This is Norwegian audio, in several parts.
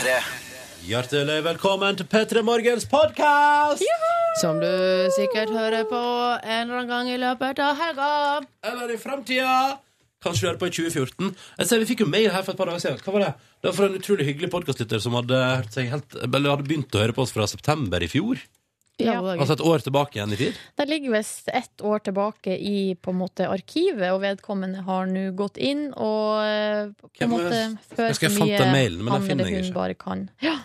P3. Hjertelig velkommen til P3 Morgens podkast! Som du sikkert hører på en eller annen gang i løpet av helga. Eller i framtida. Kanskje du hører på i 2014. Jeg ser Vi fikk jo mail her for et par dager siden. Hva var Det Det var fra en utrolig hyggelig podkastlytter som hadde, helt, hadde begynt å høre på oss fra september i fjor. I Ja. alle dager. Altså et år tilbake igjen i tid. Det ligger visst ett år tilbake i på en måte arkivet, og vedkommende har nå gått inn og eh, på en måte Jeg så mye mailen, men han eller hun ikke. bare kan. Ja.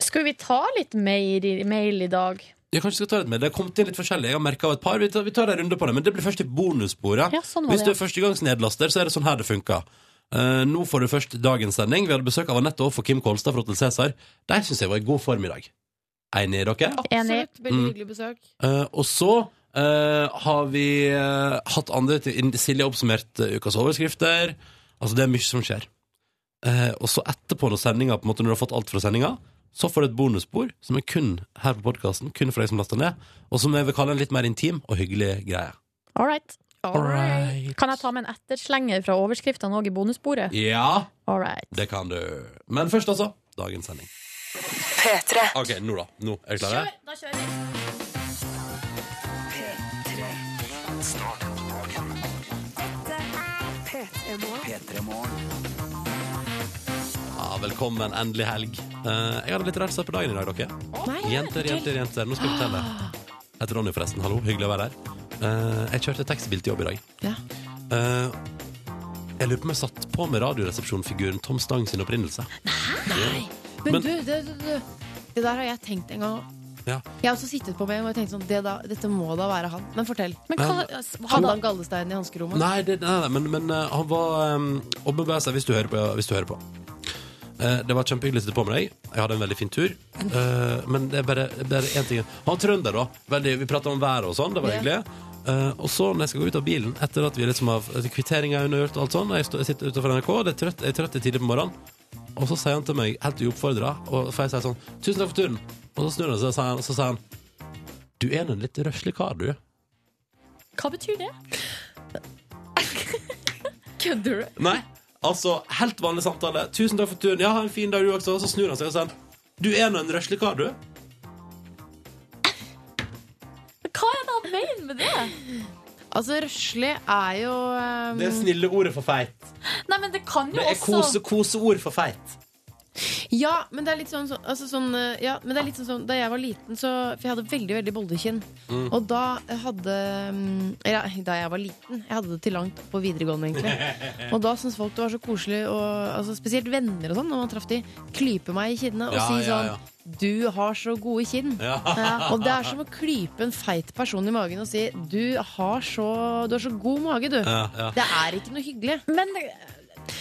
Skulle vi ta litt mail i, mail i dag? Jeg kanskje skal ta litt med. Det har kommet inn litt forskjellig. Jeg har merket av et par. Vi tar, vi tar en runde på det, men det blir først i bonussporet. Ja, sånn Hvis du er førstegangsnedlaster, så er det sånn her det funker. Uh, nå får du først dagens sending. Vi hadde besøk av Anette og for Kim Kolstad fra Hotel Cæsar. De syns jeg var i god form i dag. Enig i dere? Enig. Absolutt. Veldig Mm. hyggelig besøk. Eh, og så eh, har vi eh, hatt andre til Silje har oppsummert eh, ukas overskrifter. Altså, det er mye som skjer. Eh, og så etterpå, når sendinga på en måte, når du har fått alt fra sendinga, så får du et bonusspor som er kun her på podkasten, kun for deg som laster ned, og som jeg vil kalle en litt mer intim og hyggelig greie. All right. Alright. Kan jeg ta med en etterslenger fra overskriftene òg i bonussporet? Ja, All right. det kan du. Men først, altså, dagens sending. OK, nå da. Nå er dere klare? da kjører vi. P3. Ja, velkommen. Endelig helg. Eh, jeg hadde litt rart start på dagen i dag, dere. Nei, Jenter, jenter, jenter. Nå skal jeg fortelle. Jeg heter Ronny, forresten. Hallo, hyggelig å være her. Eh, jeg kjørte taxibil til jobb i dag. Ja. Eh, jeg lurer på om jeg satt på med Radioresepsjonfiguren Tom Stang sin opprinnelse. Nei. Men, Men- du, det, det, det, det der har jeg tenkt en gang. Ja. Jeg har også sittet på meg og tenkt sånn det da, Dette må da være han. Men fortell. Men hva, Hadde han gallesteinen i hanskerommet? Nei, det, nei, nei men, men eh, han var um, Og seg hvis du hører på, hvis du hører på. Eh, det var kjempehyggelig å sitte på med deg. Jeg hadde en veldig fin tur. Eh, men det er bare, bare én ting. Han trønder, da. Veldig, vi prata om været og sånn. Det var hyggelig. Eh, og så, når jeg skal gå ut av bilen, etter at vi liksom har kvitteringa er unnagjort og alt sånn, jeg sitter utenfor NRK, det er trøtt, jeg er trøtt tidlig på morgenen, og så sier han til meg, helt uoppfordra, og for jeg sier sånn 'Tusen takk for turen', og så snur han seg, og så sier han, så sier han 'Du er nå en litt røslig kar, du'. hva betyr det? Kødder du? Nei, altså helt vanlig samtale. Tusen takk for turen. Ja, ha en fin dag du også. og Så snur han seg og sier Du er nå en røslig kar, du. Hva er det han mener med det? Altså, røslig er jo um, Det er snille ordet for feit. Nei, men det kan jo Det er også kose, koseord for feit. Ja, men det er litt sånn, så- altså sånn eh, ja, men det er litt sånn, sånn Da jeg var liten, så For jeg hadde veldig, veldig boldekinn. Mm. Og da hadde mm, ja, Da jeg var liten Jeg hadde det til langt på videregående, egentlig. Og da syntes folk det var så koselig, og, altså, spesielt venner og sånn, når man traff de, klype meg i kinnene og Ja, si ja, sånn ja. Du har så gode kinn. Ja. Og det er som å klype en feit person i magen og si Du har så, du har så god mage, du. Ja, ja. Det er ikke noe hyggelig. Men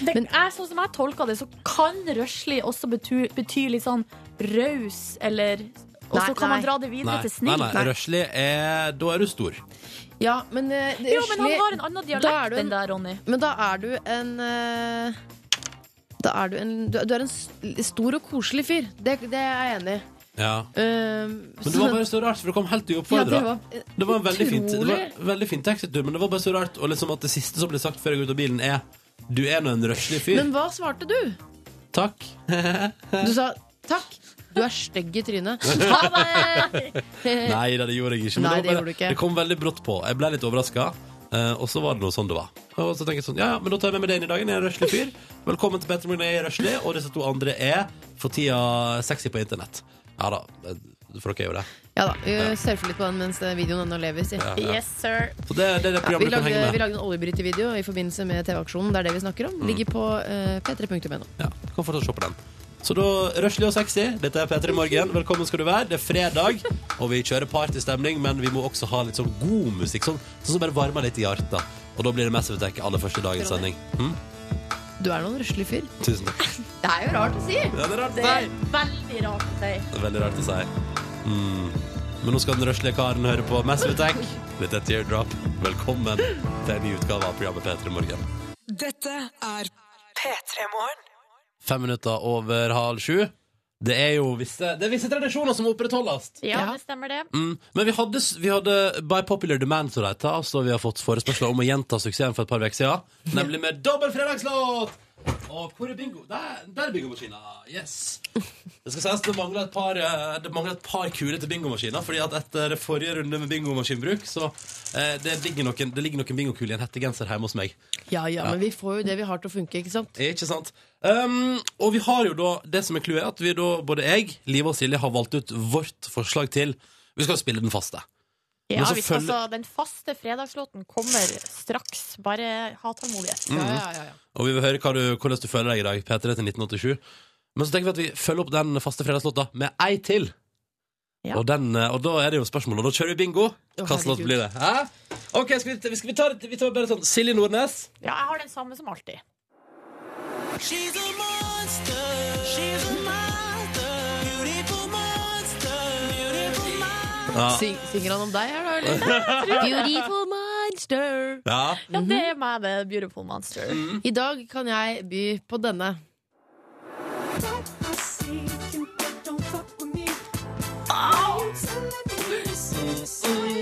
det, Men- er sånn som jeg tolker det, så kan røslig også bety, bety litt sånn raus, eller Og så kan man dra det videre Nei, til snill. nei. Røslig er Da er du stor. Ja, men eh, det- Jo, men han har en annen dialekt enn deg, Ronny. Men da er du en uh, Da er du en Du, du er en stor og koselig fyr. Det, det er jeg enig i. Ja. Uh, Men det var bare så rart, for det kom helt ja, uoppfordra. det var, Det var en veldig fint, det var veldig fin taxitur, men det var bare så rart. Og liksom at det siste som ble sagt før jeg går ut av bilen, er Du er nå en røslig fyr. Men hva svarte du? Takk. Du sa takk. Du er stygg i trynet. Nei da, det gjorde jeg ikke. Men Nei, det, det gjorde du ikke. det kom veldig brått på. Jeg ble litt overraska. og så var det noe sånn det var. Og så tenker jeg sånn, ja, ja, men Da tar jeg med meg den i dagen. Jeg er en røslig fyr. Velkommen til Petter Morgen, jeg er røslig. Og disse to andre er for tida sexy på internett. Ja da, for dere er jo det. Ja da, Vi surfer litt på den mens videoen ennå lever. Si. Ja, ja. Yes, sir. Så det, det er det Ja, vi, lagde, vi lagde en oljebrytervideo i forbindelse med TV-aksjonen. Det er det vi snakker om. Ligger på uh, p3.no. Ja, du kan fortsatt se på den. Så da, røslig og sexy, dette er P3 Morgen. Velkommen skal du være. Det er fredag, og vi kjører partystemning, men vi må også ha litt sånn god musikk. Sånn, sånn som bare varmer litt i hjertet. Og da blir det Massive Attack aller første dagens sending. Hm? Du er nå en røslig fyr. Tusen takk. Det er jo rart å si. Ja, det er rart Det er veldig rart å si. Det er veldig rart å si. Mm. Men nå skal den røslige karen høre på Massive Attack. Dette er Teardrop. Velkommen til en ny utgave av programmet P3 Morgen. Dette er P3 Morgen. Fem minutter over halv sju. Det er jo visse, det er visse tradisjoner som opprettholdes. Ja, det stemmer det. Mm. Men vi hadde, vi hadde by popular demand, så det heter, altså vi har fått forespørsler om å gjenta suksessen for et par uker siden. Nemlig med dobbel fredagslåt! Og hvor er bingo? Der, der er bingomaskina. Yes. Det skal sies det mangler et par, eh, det mangler et par kuler til bingomaskina, fordi at etter forrige runde med bingomaskinbruk, så eh, det, ligger noen, det ligger noen bingokuler i en hettegenser hjemme hos meg. Ja, ja, men vi får jo det vi har til å funke, ikke sant? Ikke sant? Um, og vi har jo da Det som er clouet, at vi da, både jeg, Live og Silje, har valgt ut vårt forslag til Vi skal spille den faste. Ja, hvis, følger- altså, den faste fredagslåten kommer straks. Bare ha tålmodighet. Mm. Ja, ja, ja, ja. Og vi vil høre hva du, hvordan du føler deg i dag. P3 til 1987. Men så tenker vi at vi følger opp den faste fredagslåta med ei til. Ja. Og, den, eh, og da er det jo spørsmålet. Og da kjører vi bingo. Slags låt blir det? Hæ? Ok, skal vi, skal vi ta det vi tar bare sånn Silje Nordnes. Ja, jeg har den samme som alltid. She's a monster. She's a Ja. Syng, synger han om deg her, da? Eller? Beautiful monster. ja. Ja, det er meg, det. Beautiful Monster. I dag kan jeg by på denne.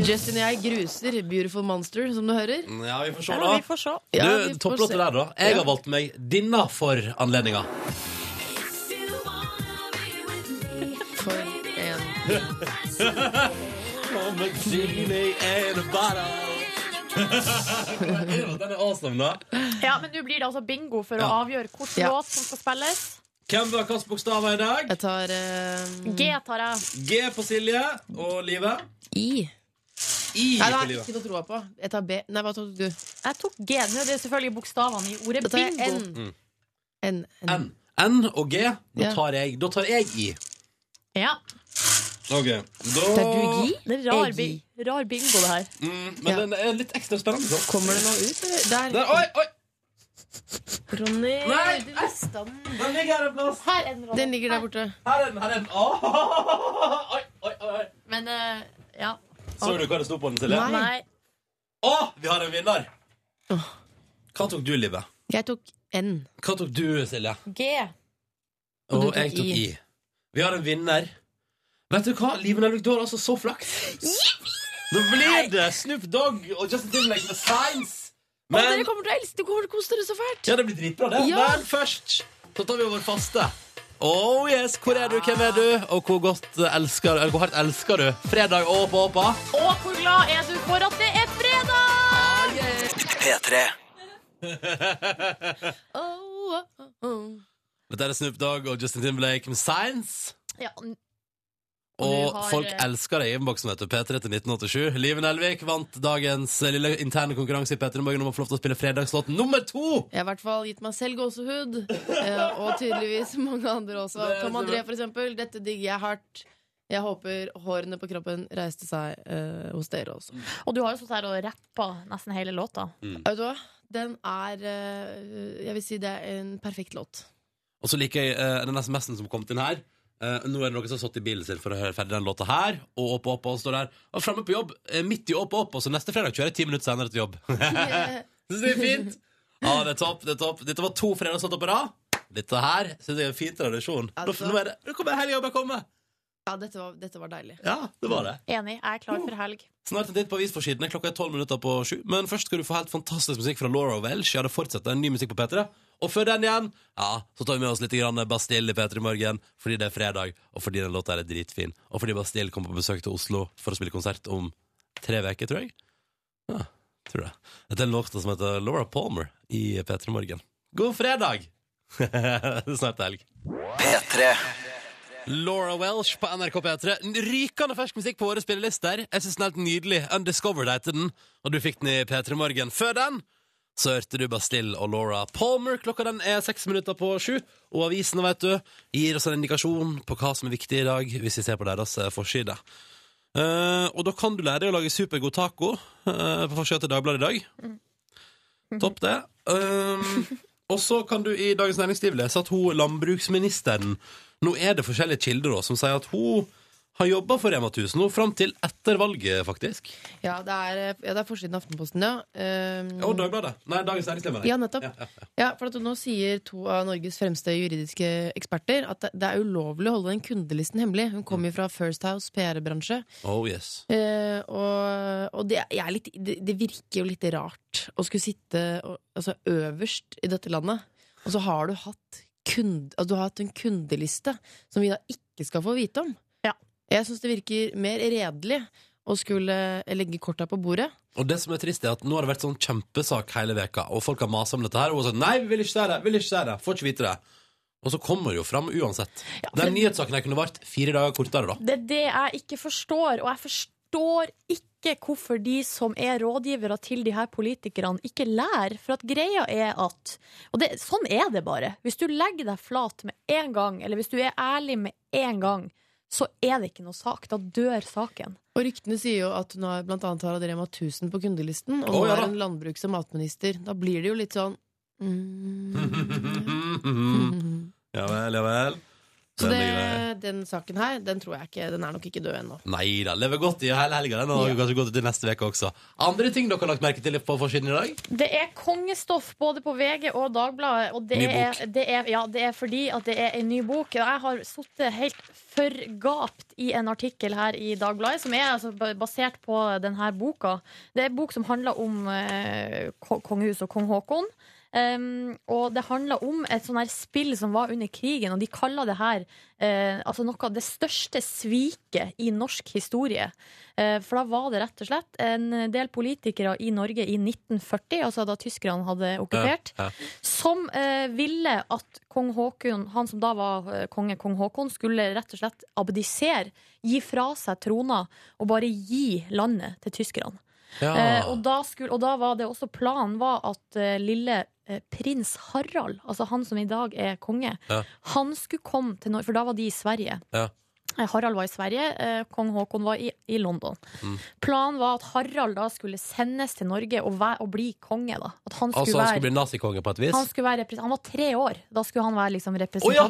Justin og jeg gruser Beautiful Monster, som du hører. ja, vi får se, Ja, da. vi får se. Ja, du, ja, topplåta der, da. Jeg Ja. har valgt meg denne for anledninga. For en Den er awesome, da. Ja, men nå blir det altså bingo for Ja. å avgjøre hvilken Ja. låt som skal spilles. Hvem vil ha hvilke bokstaver i dag? Jeg tar eh, G tar jeg. G på Silje og Live. I. I Nei, det på har jeg Live. ikke noe troa på. Jeg tar B. Nei, hva tok du? Jeg tok G. Nå er det selvfølgelig bokstavene i ordet Da tar jeg bingo. N. N. N. N. N og G. Da Ja. tar jeg, da tar jeg I. Ja, Ok, da Tar du Gi? det er rar, Jeg bi rar bingo, det her. Mm, men Ja. den er litt ekstra spennende. Så. Kommer det noe ut, eller? Der. Der, oi, oi! Ronny, Nei, du mista den. Den ligger her en plass. Her er Den ligger der borte. Her er den. her er den Åh! Oi, oi, oi. Men eh, ja. Så du hva det sto på den, Silje? Nei. Nei. Å, vi har en vinner! Åh. Hva tok du, Live? Jeg tok N. Hva tok du, Silje? G. Og Og, du tok jeg tok I. I. Vi har en vinner. Vet du hva? Liven Elvik, du har altså så flaks. Nå blir det Snoop Dogg og Justin Timberlake med Science. Å, dere kommer til å elske det. kommer til å kose dere så fælt. Ja, det blir dritbra, det. Ja. Men først så tar vi over faste. Oh yes, Hvor er du, hvem er du, og hvor godt elsker Eller hvor hardt elsker du fredag og på Åpa? Og hvor glad er du for at det er fredag? P3. Oh, oh, oh. Dette er Snoop Dogg og Justin Timberlake med Science. Ja, Og har, folk eh, elsker deg i innboksen, vet du. P3 til 1987. Live Nelvik vant dagens eh, lille interne konkurranse i P3 Morgen om å få lov til å spille fredagslåt nummer to! Jeg har i hvert fall gitt meg selv gåsehud. eh, Og tydeligvis mange andre også. Tom André, for eksempel. Dette digger jeg hardt. Jeg håper hårene på kroppen reiste seg uh, hos dere også. Og du har jo stått her og rappa nesten hele låta. Vet du hva? Den er uh, Jeg vil si det er en perfekt låt. Og så liker jeg uh, den SMS-en som kom til her. Eh, nå er det noen som har satt i bilen sin for å høre ferdig den låta her. Og opp, opp, og står der. Og fremme på jobb, eh, midt i opp, opp, og så neste fredag kjører jeg ti minutter senere til jobb. Synes det er fint. Ja, det er topp. det er topp Dette var to fredager satt opp på rad. Dette her synes jeg er en fin tradisjon. Altså- nå, er det, nå kommer helga jeg komme. Ja, dette var, dette var deilig. Ja, det var det. Enig. Jeg er klar for helg. Snart en titt på avisforsidene. Klokka er tolv minutter på sju. Men først skal du få helt fantastisk musikk fra Laura Welsh. Ja, det fortsetter en ny musikk på P3. Og før den igjen, ja, så tar vi med oss litt grann Bastille i P3 Morgen. Fordi det er fredag, og fordi den låta er dritfin. Og fordi Bastille kommer på besøk til Oslo for å spille konsert om tre uker, tror jeg. Ja, tror det. Dette er en låt som heter Laura Palmer i P3 Morgen. God fredag! det er snart helg. P3. Laura Welsh på NRK P3. Rykende fersk musikk på våre spillelister. Jeg synes den er helt nydelig. Undiscovered heter den, og du fikk den i P3 Morgen. Før den så hørte du Bastille og Laura Palmer. Klokka den er seks minutter på sju, og avisene vet du, gir oss en indikasjon på hva som er viktig i dag, hvis vi ser på deres eh, forside. Uh, og da kan du lære deg å lage supergod taco uh, på forsida til Dagbladet i dag. Topp, det. Um, og så kan du i Dagens Næringsliv lese at hun landbruksministeren Nå er det forskjellige kilder da, som sier at hun har jobba for Rema 1000 nå fram til etter valget, faktisk. Ja, det er, ja, det er forsiden av Aftenposten, ja. Um, Og Dagbladet. Nei, Dagens Næringsliv. Ja, nettopp. Ja, ja, for at nå sier to av Norges fremste juridiske eksperter at det, er ulovlig å holde den kundelisten hemmelig. Hun kommer jo fra First House PR-bransje. Oh yes. Uh, og og det, er litt, det, det virker jo litt rart å skulle sitte og, altså, øverst i dette landet og så har du hatt, kund, altså, du har hatt en kundeliste som vi da ikke skal få vite om. Jeg syns det virker mer redelig å skulle legge korta på bordet. Og det som er trist, er at nå har det vært sånn kjempesak hele veka, og folk har masa om dette her, og hun har sagt nei, vi vil ikke se det, vil ikke se det, får ikke vite det. Og så kommer det jo fram uansett. Ja, Den nyhetssaken her kunne vært fire dager kortere, da. Det er det jeg ikke forstår, og jeg forstår ikke hvorfor de som er rådgivere til de her politikerne, ikke lærer. For at greia er at Og det, sånn er det bare. Hvis du legger deg flat med en gang, eller hvis du er ærlig med en gang, så er det ikke noe sak. Da dør saken. Og ryktene sier jo at hun har blant annet har Rema 1000 på kundelisten, og nå ja er en landbruks- og matminister. Da blir det jo litt sånn mm. Ja vel, ja vel. Så Den det, den saken her, den tror jeg ikke Den er nok ikke død ennå. Nei da, lever godt i hele helga. Den Ja. kanskje gått til neste uke også. Andre ting dere har lagt merke til på forsiden i dag? Det er kongestoff både på VG og Dagbladet. Og det Ny er, bok. det, er, ja, det er fordi at det er en ny bok. Jeg har sittet helt forgapt i en artikkel her i Dagbladet, som er altså basert på denne boka. Det er en bok som handler om eh, ko- kongehus og kong Haakon. Um, og det handla om et sånn her spill som var under krigen, og de kaller det her uh, altså noe av det største sviket i norsk historie. Uh, for da var det rett og slett en del politikere i Norge i 1940, altså da tyskerne hadde okkupert, Ja, ja. som uh, ville at kong Haakon, han som da var konge, kong Haakon, skulle rett og slett abdisere, gi fra seg trona og bare gi landet til tyskerne. Ja. Eh, og, da skulle, og da var det også planen var at eh, lille eh, prins Harald, altså han som i dag er konge, Ja. han skulle komme til Norge, for da var de i Sverige. Ja. Eh, Harald var i Sverige, eh, kong Haakon var i, i London. Mm. Planen var at Harald da skulle sendes til Norge og, væ- og bli konge. da At han altså, han være skulle bli nazikonge på et vis? han, være han var tre år. Da skulle han være liksom Å ja!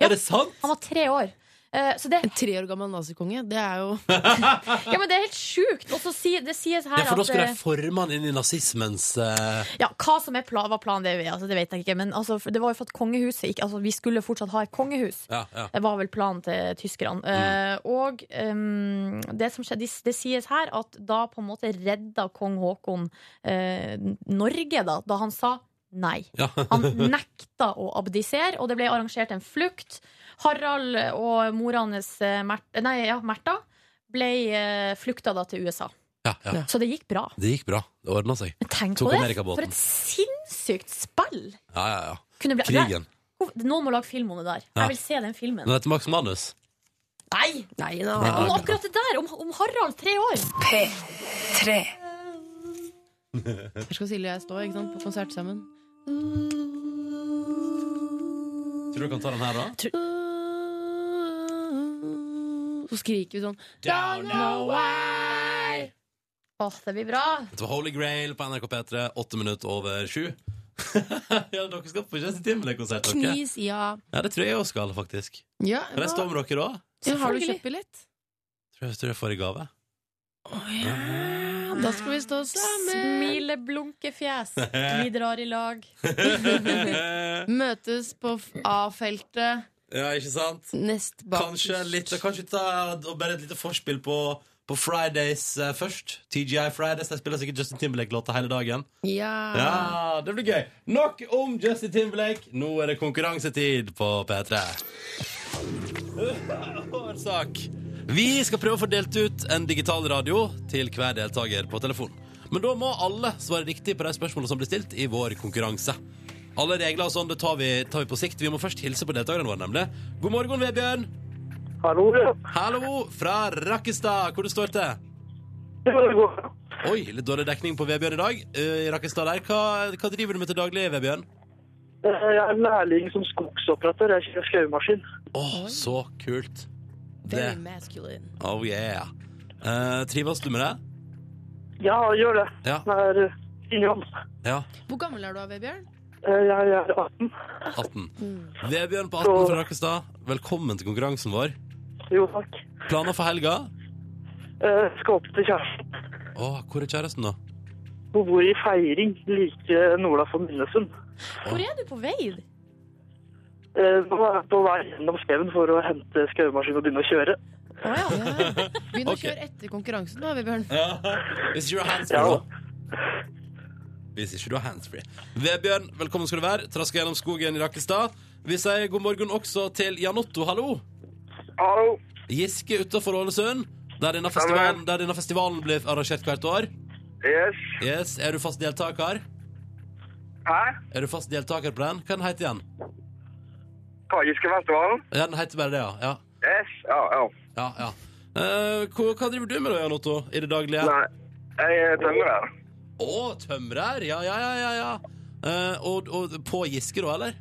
Er det sant? Han var tre år. Eh, så det, En tre år gammel nazikonge, det er jo ja, men det er helt sjukt! Og så si, det sies her Ja, for da skulle eh, de forme han inn i nazismens uh... Ja, Hva som er plan, var planen, det, altså, det vet jeg ikke. Men altså, det var jo for at kongehuset ikke, altså, Vi skulle fortsatt ha et kongehus. Ja, ja. Det var vel planen til tyskerne. Mm. Uh, og um, det som skjedde, det sies her at da på en måte redda kong Haakon uh, Norge, da, da han sa nei. ja. Han nekta å abdisere, og det ble arrangert en flukt. Harald og mora hans, eh, Märtha, nei, ja, Märtha, ble eh, flukta da til USA. ja, ja. Så det gikk bra. Det gikk bra. Det ordna seg. Men tenk Tok på det! For et sinnssykt spill! Ja, ja, ja. Kunne bli, Krigen. Noen må lage film om det der. Ja. Jeg vil se den filmen. Men etter Max Manus Nei! Nei da. Om akkurat det der! Om, om Harald, tre år! P3. Her skal Silje og jeg stå ikke sant, på konsert sammen. Tror du du kan ta den her, da? Så skriker vi sånn Don't know why. Åh, det blir bra. Dette var Holy Grail på NRK P3, åtte minutter over sju. ja, dere skal på Justin Timberlake-konsert, dere? Knis, ja. Ja, det tror jeg også skal, faktisk. ja Kan jeg stå med dere òg. ja, har du kjøpt billett? Tror jeg, tror jeg får i gave. Da skal vi stå sammen. Smile, blunke fjes. Vi drar i lag. Møtes på A-feltet Ja, ikke sant? nest bak. Kanskje, litt, kanskje ta bare et lite forspill på, på Fridays eh, først. TGI Fridays. Jeg spiller sikkert Justin Timberlake-låter hele dagen. Ja. Ja, det blir gøy. Nok om Justin Timberlake. Nå er det konkurransetid på P3. Årsak. Vi skal prøve å få delt ut en digital radio til hver deltaker på telefon. Men da må alle svare riktig på de spørsmålene som blir stilt i vår konkurranse. Alle regler og sånn, det tar vi, tar vi på sikt. Vi må først hilse på deltakerne våre, nemlig. God morgen, Vebjørn. Hallo. Hallo fra Rakkestad. Hvor det står til? Det. Oi, litt dårlig dekning på Vebjørn i dag. Eh, I Rakkestad der. Hva, hva driver du med til daglig, Vebjørn? Eh, Jeg er lærling som skogsoperatør. Jeg kjører skaumaskin. Å, så kult. Det. Very masculine. Oh yeah. Uh, trives du med det? Ja, gjør det. Ja. Det er eh, jobb. Ja. Hvor gammel er du, Vebjørn? Eh, Jeg er 18. 18. Vebjørn på 18 fra Rakkestad, velkommen til konkurransen vår. Jo, takk. Planer for helga? Eh, Skal opp til kjæresten. Å, hvor er kjæresten, da? Hun bor i Feiring, like Nola for Minnesund. Hvor er du på vei? Eh, Nå er jeg på vei gjennom skauen for å hente skaumaskin og begynne å kjøre. Å ja. Ja. Begynn Ok. å kjøre etter konkurransen, da, Vebjørn. Ja. Hvis you're hands Ja. da. Hvis ikke du har handsfree. Vebjørn, velkommen skal du være. Traska gjennom skogen i Rakkestad. Vi sier god morgen også til Jan Otto, hallo. Hallo. Giske utafor Ålesund, der denne, festivalen, der denne festivalen blir arrangert hvert år. Yes. Yes, Er du fast deltaker? Hæ? Er du fast deltaker på den? Hva den heter den? Hva, Giskefestivalen? Ja, den heter bare det, ja. Ja, Yes. Ja, ja. ja, ja. Uh, hva, hva driver du med da, Jan Otto, i det daglige? Nei, jeg er tømrer. Å, tømrer! Ja, ja, ja, ja, ja. Eh, og, og på Giske, da, eller?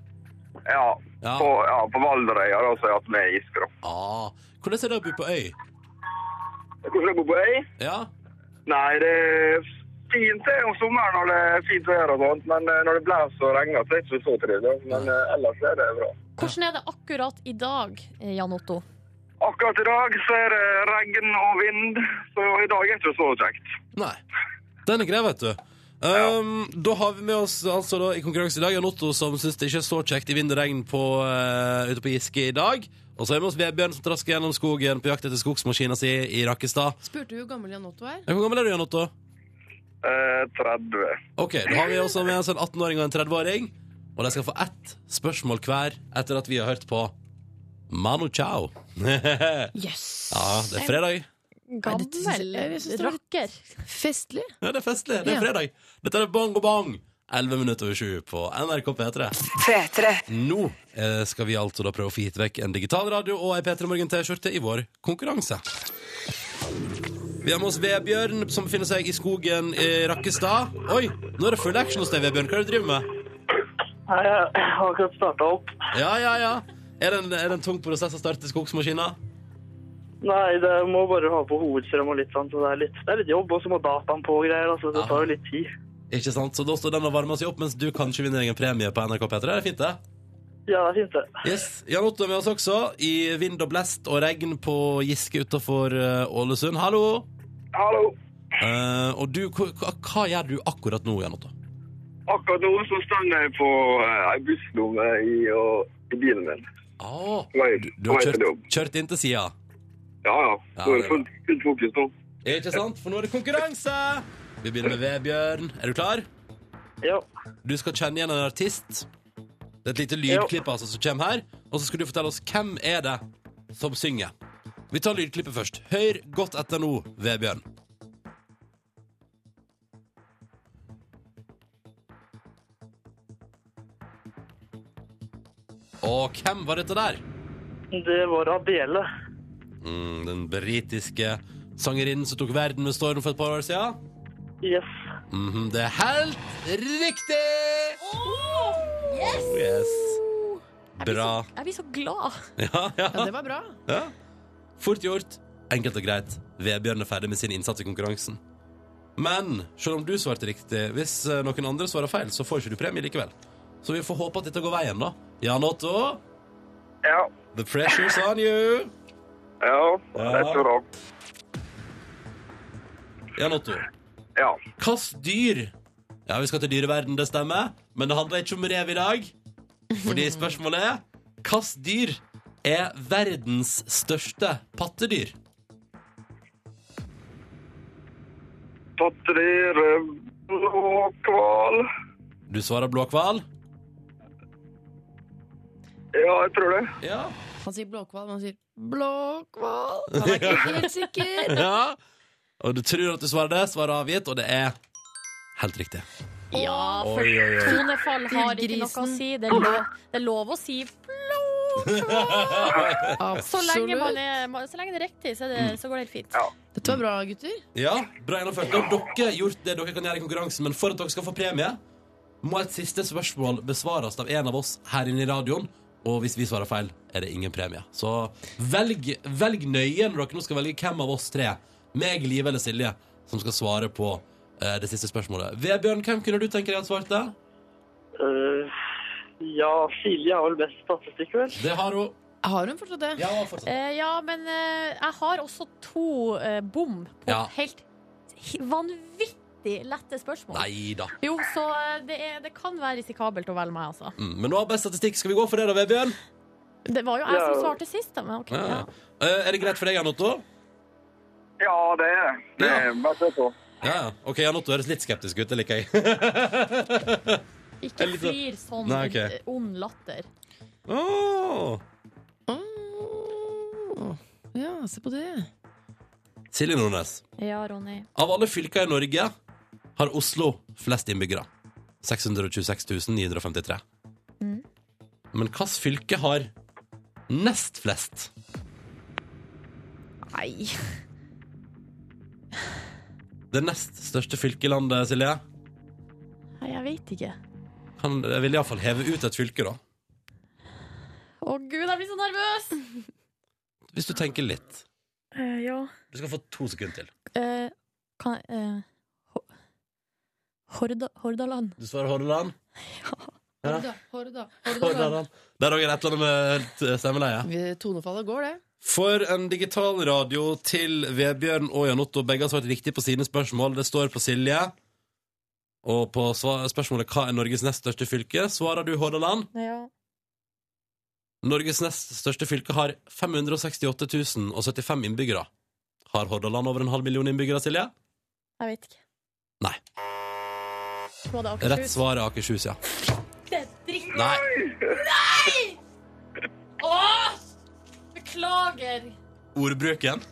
Ja. Ja. På, ja, på Valderøya, da, så har jeg hatt med Giske, da. Ah, hvordan er det å bo på øy? Hvordan er det å bo på øy? Ja, Nei, det er fint det om sommeren når det er fint vær og sånt, men eh, når det blåser og regner, så er det ikke så trivelig. Men eh, ellers er det bra. Hvordan er det akkurat i dag, eh, Jan Otto? Akkurat i dag så er det regn og vind, så i dag er det ikke så kjekt. Nei. Den er grei, vet du. Um, Da har vi med oss altså da, i konkurranse i dag Jan Otto, som syns det ikke er så kjekt i vind og regn på, uh, ute på Giske i dag. Og så har vi med oss Vebjørn, som trasker gjennom skogen på jakt etter skogsmaskina si i Rakkestad. Spurte du hvor gammel Jan Otto er? Hvor gammel er du, Jan Otto? Eh, 30. Ok, Da har vi også med oss en 18-åring og en 30-åring. Og de skal få ett spørsmål hver etter at vi har hørt på Manu Chao. ja, det er fredag. Gammel var. Festlig. Ja, det er festlig. Det er Ja. fredag. Dette er Bong og Bong. 11 minutter over 7 på NRK P3. Nå eh, skal vi altså da prøve å få gitt vekk en digital radio og ei P3 Morgen-T-skjorte i vår konkurranse. Vi har med oss Vebjørn, som befinner seg i skogen i Rakkestad. Oi, nå er det full action hos deg, Vebjørn. Hva er det du driver med? Jeg har akkurat starta opp. Ja, ja, ja. Er det en, er det en tung prosess å starte skogsmaskina? Nei, det må bare ha på hovedstrøm og litt sånn, så det er litt, det er litt jobb, og så må dataen på og greier, altså det tar jo litt tid. Ikke sant? Så da står den og varmer seg opp, mens du kanskje vinner deg en premie på NRK P3. Det er fint, det. Ja, det er fint det. Yes, Jan Otto er med oss også, i vind og blest og regn på Giske utafor Ålesund. Hallo! Hallo. Uh, og du, hva, hva- gjør du akkurat nå, Jan Otto? Akkurat nå så står jeg på ei uh, busslomme i, i bilen min. Ah, du, du har kjørt, kjørt inn til sida. Ja, ja. Nå er det fullt, fullt fokus nå. Ikke sant? For nå er det konkurranse! Vi begynner med Vebjørn. Er du klar? Ja. Du skal kjenne igjen en artist. Det er et lite lydklipp altså, som kommer her. Og så skal du fortelle oss hvem er det som synger. Vi tar lydklippet først. Hør godt etter nå, Vebjørn. Og hvem var dette der? Det var Adele. Mm, den britiske sangerinnen som tok verden med storm for et par år siden. Yes. Mhm, det er helt riktig! Yes! Oh, yes. Bra. Jeg blir så glad. Ja, ja. Ja, det var bra. ja. Fort gjort. Enkelt og greit. Vebjørn er ferdig med sin innsats i konkurransen. Men selv om du svarte riktig, hvis eh, noen andre svarer feil, så får ikke du premie likevel. Så vi får håpe at dette går veien, da. Jan Otto, Ja. the pressure's on you. Ja, Ja. tror òg. Jan Otto, Ja. hvilket dyr Ja, vi skal til dyreverden, det stemmer, men det handler ikke om rev i dag. Fordi spørsmålet er hvilket dyr er verdens største pattedyr? Pattedyr, blåkval. Du svarer blåhval? Ja, jeg tror det. Ja. Han sier blåkval, men han sier blåkval. Han er ikke helt sikker. ja. Og du tror at du svarer det, svaret er avgitt, og det er helt riktig. Ja, for Oi, oi, oi. tonefall har ikke noe å si. Det er lov, det er lov å si så lenge, man Absolutt. er, så lenge det er riktig, så, det, så går det helt fint. Dette var bra, gutter. Ja, bra gjennomført. Da har dere gjort det dere kan gjøre i konkurransen, men for at dere skal få premie, må et siste spørsmål besvares av en av oss her inne i radioen. Og hvis vi svarer feil, er det ingen premie. Så velg, velg nøye når dere nå skal velge hvem av oss tre, meg, Live eller Silje, som skal svare på eh, det siste spørsmålet. Vebjørn, hvem kunne du tenke deg at svarte? Uh, ja, Silje har vel best statistikk, vel? Det har hun. Har hun fortsatt det? Ja, fortsatt. Eh, ja, men eh, jeg har også to eh, bom på Ja. helt hi- vanvittig lette spørsmål. Nei da. Jo, så eh, det, er, det kan være risikabelt å velge meg, altså. Mm, men nå har best statistikk. Skal vi gå for det, da, Vebjørn? Det var jo jeg som svarte sist, da. Men ok, Ja. ja. Eh, er det greit for deg, Jan Otto? Ja, det er det. Det er bare se på. Ja, ja. Ok, Jan Otto høres litt skeptisk ut. Det liker jeg. Ikke fyr sånn- flir sånn Nei, ok. eh, ond latter. Åh. Åh, Ja, se på det. Silje Nordnes. Ja, Ronny. Av alle fylker i Norge har Oslo flest innbyggere. 626 953. Mm. Men hvilket fylke har nest flest? Nei. Det nest største fylket i landet, Silje? Nei, jeg vet ikke. Kan, jeg vil iallfall heve ut et fylke, da. Å gud, jeg blir så nervøs! Hvis du tenker litt. Uh, ja. Du skal få to sekunder til. Uh, kan Ho- Horda, Hordaland. Du svarer Hordaland. Ja. Horda, Horda, Hordaland. Der òg er det et eller annet med eh, stemmeleie. Tonefallet går, det. For en digital radio til Vebjørn og Jan Otto. Begge har svart riktig på sine spørsmål. Det står på Silje. Og på spørsmålet hva er Norges nest største fylke, svarer du Hordaland. Ja. Norges nest største fylke har 568 075 innbyggere. Har Hordaland over en halv million innbyggere, Silje? Jeg vet ikke. Nei. Det Rett svar er Akershus, ja. Det er dritt. Nei. Åh! Beklager. Ordbruken.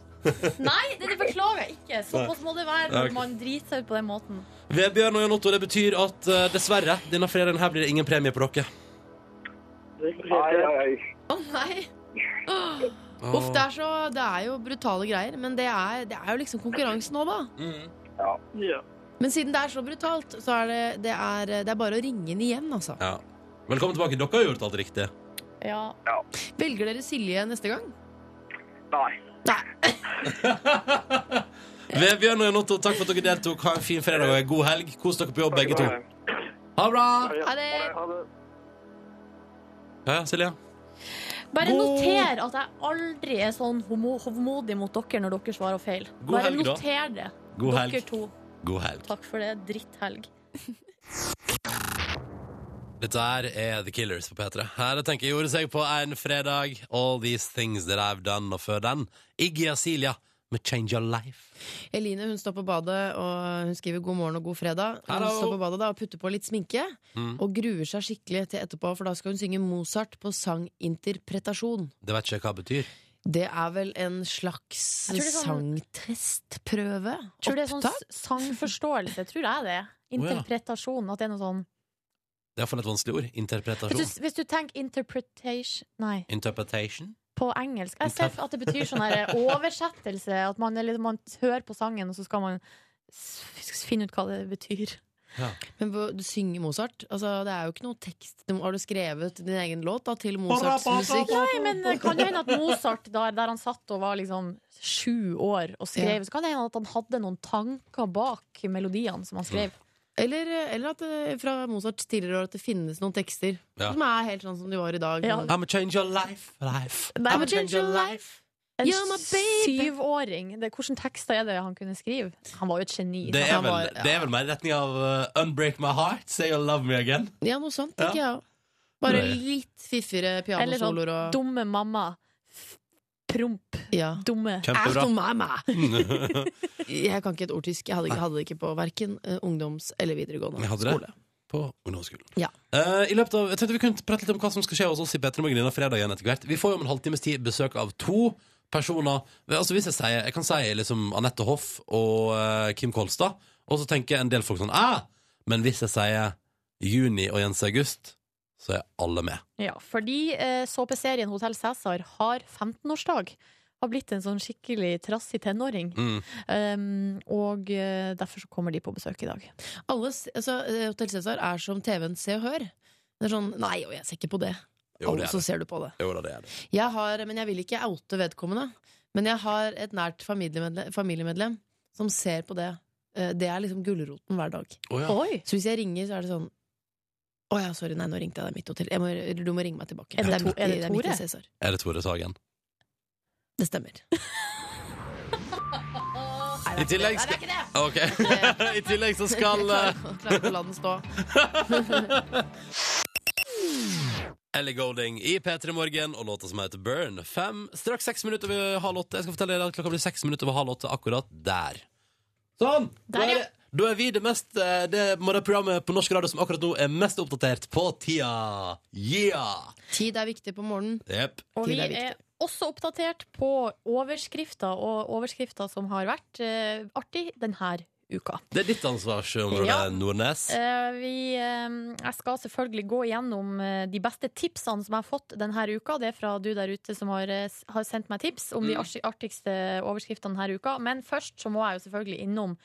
Nei, det, det beklager jeg ikke. Såpass må det være når man driter seg ut på den måten. Vebjørn og Jan Otto, det betyr at uh, dessverre, denne fredagen her blir det ingen premie på dere. Nei, nei, nei. Å nei! Uff, det er, så, det er jo brutale greier, men det er, det er jo liksom konkurransen nå, da. Mm. Men siden det er så brutalt, så er det, det, er, det er bare å ringe inn igjen, altså. Ja. Velkommen tilbake. Dere har gjort alt riktig. Ja. Velger dere Silje neste gang? Nei. Vebjørn og Jan Otto, takk for at dere deltok. Ha en fin fredag og en god helg. Kos dere på jobb, begge to. Ha det bra! Ha det! Ja, ja, Silje? Bare God- noter at jeg aldri er sånn hovmodig mot dere når dere svarer feil. God Bare helg, da. noter det. God dere helg. to. God helg. Takk for det. Dritthelg. Dette her er The Killers på P3. Her tenker jeg gjorde seg på en fredag. All these things that I've done. Og før den, Iggy Asilia med Change Your Life. Eline hun står på badet og hun skriver god morgen og god fredag. Hun Hello. står på badet da og putter på litt sminke Mm. og gruer seg skikkelig til etterpå, for da skal hun synge Mozart på sanginterpretasjon. Det vet ikke jeg hva det betyr. Det er vel en slags Jeg tror det er sånn- sangtestprøve? Tror det er sånn sangforståelse. Tror jeg det. Interpretasjon. At det er noe sånn Det er for et vanskelig ord. hvis du, hvis du tenker interpretation Nei, Interpretation. på engelsk. Jeg ser at det betyr sånn oversettelse. At man, eller, man hører på sangen, og så skal man finne ut hva det betyr. Men du synger Mozart? Altså, det er jo ikke noe tekst. Har du skrevet din egen låt da, til Mozarts musikk? Nei, men kan det hende at Mozart, der, der han satt og var liksom sju år og skrev, Ja. så kan det hende at han hadde noen tanker bak melodiene som han skrev. Eller, eller at det, fra Mozarts tidligere år at det finnes noen tekster Ja. som er helt sånn som de var i dag. Ja. I'm a change your life, life. I'm men a change your life. En syvåring. Hvilke tekster er det han kunne skrive? Han var jo et geni. Det er, vel, var- det er vel mer i retning av uh, Unbreak My Heart, Say You Love Me Again. Ja, noe sånt, Ja. tenker jeg. Bare Nei. litt fiffigere Eller sånn pianosoloer og dumme mamma. Promp. ja. Dumme. Kjempebra. Jeg kan ikke et ord tysk. Jeg hadde, ikke- hadde det ikke på verken eh, ungdoms- eller videregående Jeg hadde det. skole. På ungdomsskolen. Ja. Uh, I løpet av, jeg tenkte Vi kunne prate litt om hva som skal skje hos oss i P3 Morgen denne fredagen etter hvert. Vi får jo om en halvtimes tid besøk av to personer. Altså hvis Jeg sier, jeg kan si liksom Anette Hoff og eh, Kim Kolstad, og så tenker en del folk sånn ah, Men hvis jeg sier Juni og Jens August, så er alle med. Ja, fordi eh, såpeserien Hotell Cæsar har 15-årsdag. Har blitt en sånn skikkelig trassig tenåring. Mm. Um, og uh, derfor så kommer de på besøk i dag. Alle, altså, eh, Hotell Cæsar er som TV-en Se og Hør. Det er sånn Nei, jeg ser ikke på det. Jo, det Og er så det. ser du på det. Jo det er det. Jeg har, men jeg vil ikke oute vedkommende. Men jeg har et nært familiemedlem, familiemedlem som ser på det. Eh, Det er liksom gulroten hver dag. Oh, ja. Oi! Så hvis jeg ringer, så er det sånn Å ja, sorry, nei, nå ringte jeg deg mitt hotell. Må, du må ringe meg tilbake. Er det to- midt i- er det Tore? Er det Tore Sagen? Det stemmer. I tillegg Nei, det er ikke det! Ok. I tillegg så skal eh, Klarer ikke å la den stå. Ellie Golding i P3 Morgen og låta som heter Burn. Fem, straks seks minutter over halv åtte. Jeg skal fortelle dere at klokka blir seks minutter over halv åtte akkurat der. Sånn! Der, er, ja. da er vi det mest eh, Det morgenprogrammet på norsk radio som akkurat nå er mest oppdatert på tida. Yeah! Tid er viktig på morgenen. Yep. Og Tid vi er er også oppdatert på overskrifter, og overskrifter som har vært uh, artig denne uka. Det er ditt ansvarsområde, Ja. Nordnes. Eh, vi, eh, jeg skal selvfølgelig gå gjennom eh, de beste tipsene som jeg har fått denne uka. Det er fra du der ute som har, har sendt meg tips om de Mm. artig- artigste overskriftene denne uka. Men først så må jeg jo selvfølgelig innom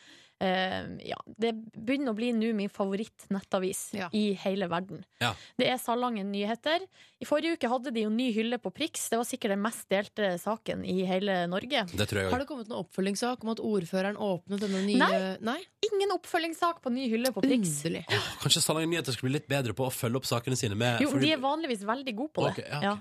ja, Det begynner å bli nå min favoritt-nettavis Ja. i hele verden. Ja. Det er Salangen Nyheter. I forrige uke hadde de jo ny hylle på Prix. Det var sikkert den mest delte saken i hele Norge. Det tror jeg Har det kommet noen oppfølgingssak om at ordføreren åpnet denne nye Nei. Nei? Ingen oppfølgingssak på ny hylle på Prix. Underlig. Kanskje Salangen Nyheter skulle bli litt bedre på å følge opp sakene sine med Jo, fordi- de er vanligvis veldig gode på det. Okay, ja, ok. Ja.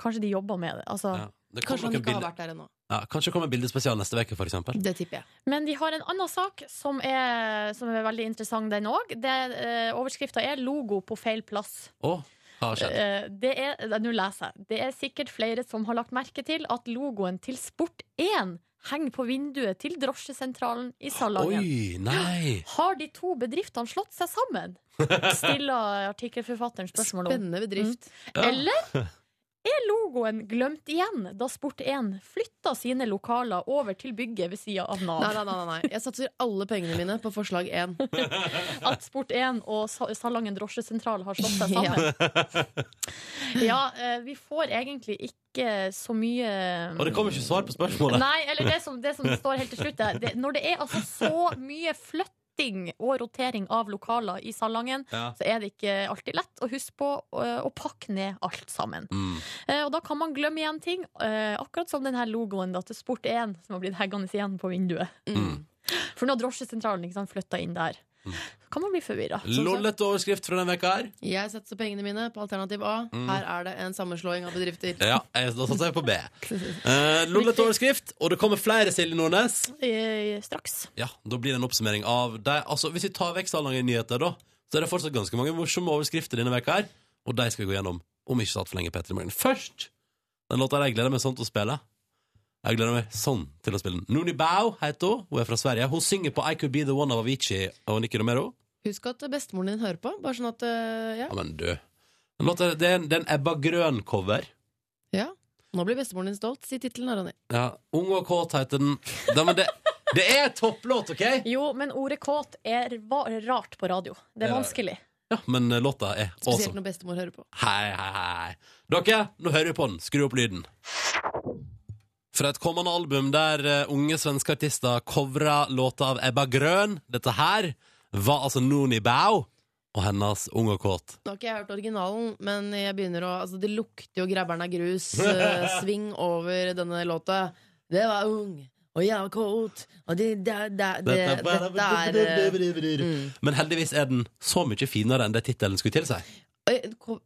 Kanskje de jobber med det. Altså. Det Kanskje han ikke ikke har vært der ennå. ja, Kanskje kommer bildespesial neste uke, f.eks. Det tipper jeg. Men de har en annen sak som er, som er veldig interessant, den òg. Eh, Overskrifta er 'logo på feil plass'. Oh. har skjedd? Eh, det er, Nå leser jeg. Det er sikkert flere som har lagt merke til at logoen til Sport1 henger på vinduet til drosjesentralen i Salangen. Oi, nei! Har de to bedriftene slått seg sammen? Stiller artikkelforfatteren spørsmål om. Spennende bedrift. Ja. Eller er logoen glemt igjen da Sport1 flytta sine lokaler over til bygget ved sida av Nav? Nei, nei, nei, nei. Jeg satser alle pengene mine på forslag 1. At Sport1 og Sa- Salangen drosjesentral har slått seg sammen. Ja, ja, vi får egentlig ikke så mye Og det kommer ikke svar på spørsmålet. Nei, eller det som, det som står helt til slutt er Det, når det er altså så mye flytting og rotering av lokaler i Salangen, Ja. så er det ikke alltid lett å huske på å, å pakke ned alt sammen. Mm. Eh, og da kan man glemme igjen ting, eh, akkurat som denne logoen da, til Sport1 som har blitt heggende igjen på vinduet. Mm. For nå har drosjesentralen ikke sant, flytta inn der. Kan man bli forvirra. Lollete overskrift fra denne veka her. Jeg setter pengene mine på alternativ A. Her er det en sammenslåing av bedrifter. Ja, jeg, da satser jeg på B. Uh, Lollete overskrift, og det kommer flere, Silje Nordnes. Eh, straks. Ja, Da blir det en oppsummering av deg. Altså, Hvis vi tar vekk Salangen nyheter, da, så er det fortsatt ganske mange morsomme overskrifter denne veka her. Og de skal vi gå gjennom om ikke så altfor lenge. Petter i morgen. Først den låta jeg gleder meg sånn til å spille. Jeg gleder meg sånn til å spille den. Nuni Bao heter hun. Hun er fra Sverige. Hun synger på I Could Be The One av Avicii og Nikki Romero. Husk at bestemoren din hører på. Bare sånn at uh, ja. Ja, men du. Den låta, det, er en, det er en Ebba Grøn-cover. ja. Nå blir bestemoren din stolt, sier tittelen. Ronny. Ja, Ung og kåt heter den. Da, men det, det er topplåt, OK? Jo, men ordet kåt er rart på radio. Det er vanskelig. Ja, Men eh, låta er Spesielt når bestemor hører på. Hei, hei, hei. Dere, nå hører vi på den. Skru opp lyden. Fra et kommende album der eh, unge svenske artister covra låta av Ebba Grøn. Dette her var altså Noni Bao og hennes Ung og kåt. Nå har ikke jeg hørt originalen, men jeg begynner å Altså, det lukter jo Grabber'n av grus. eh, sving over denne låta. Det var ung, og jeg var kåt, og det, det, det, det, dette er eh, mm. Men heldigvis er den så mye finere enn det tittelen skulle tilsi.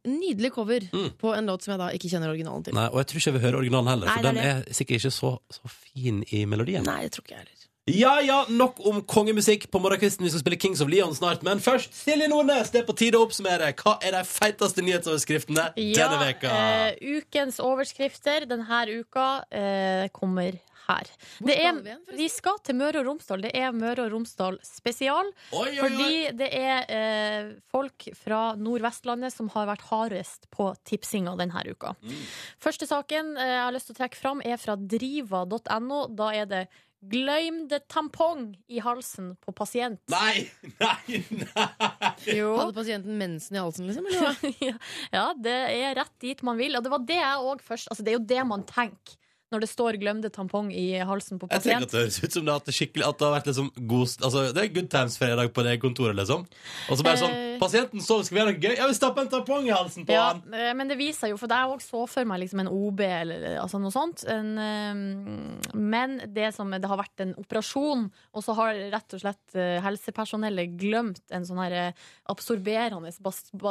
Nydelig cover Mm. på en låt som jeg da ikke kjenner originalen til. Nei, Og jeg tror ikke jeg vil høre originalen heller, Nei, for den er er sikkert ikke så, så fin i melodien. Nei, det tror ikke jeg heller. Ja ja, nok om kongemusikk på morgenkvisten. Vi skal spille Kings of Leon snart. Men først, Silje Nordnes, det er på tide å oppsummere. Hva er de feiteste nyhetsoverskriftene denne veka? eh, ukens overskrifter denne uka eh, kommer her. Hvor Det er, skal vi igjen, vi skal til Møre og Romsdal. Det er Møre og Romsdal spesial. Oi, oi, oi. Fordi det er eh, folk fra Nordvestlandet som har vært hardest på tipsinga denne uka. Mm. Første saken eh, jeg har lyst til å trekke fram, er fra driva.no. Da er det 'Gløymde tampong i halsen på pasient'. Nei, nei, nei! Jo. Hadde pasienten mensen i halsen, liksom? Eller? ja, det er rett dit man vil. Og det var det jeg òg først Altså, det er jo det man tenker når det står 'glemte tampong i halsen på Jeg tenker at det høres ut som det har, hatt skikkelig, at det har vært liksom god Altså, det er good times fredag på det kontoret, liksom. Og så bare sånn Eh. Pasienten sover, skal vi gjøre noe gøy? Ja, vi stapper en tampong i halsen på Ja, han! eh, men det viser jo, for jeg òg så for meg liksom en OB eller altså noe sånt. En, eh, men det som det har vært en operasjon, og så har rett og slett eh, helsepersonellet glemt en sånn her eh, absorberende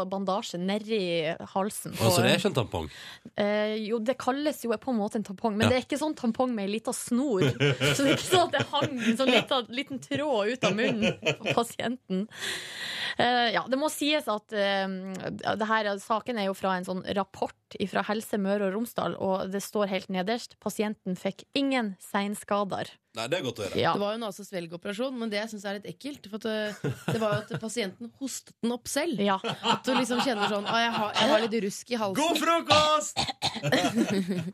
bandasje nedi halsen. Og så det er ikke en tampong? Eh, jo, det kalles jo på en måte en tampong, men Ja. Det er ikke sånn tampong med ei lita snor. Så det er ikke sånn at det hang en sånn liten, liten tråd ut av munnen på pasienten. Uh, ja, det må sies at uh, det her, saken er jo fra en sånn rapport fra Helse Møre og Romsdal, og det står helt nederst pasienten fikk ingen seinskader. Nei, det er godt å høre. Ja. Det var jo en svelgeoperasjon, men det jeg syns er litt ekkelt. For at det, det var jo at pasienten hostet den opp selv. Ja. At du liksom kjenner sånn ah, jeg, har, jeg har litt rusk i halsen. God frokost!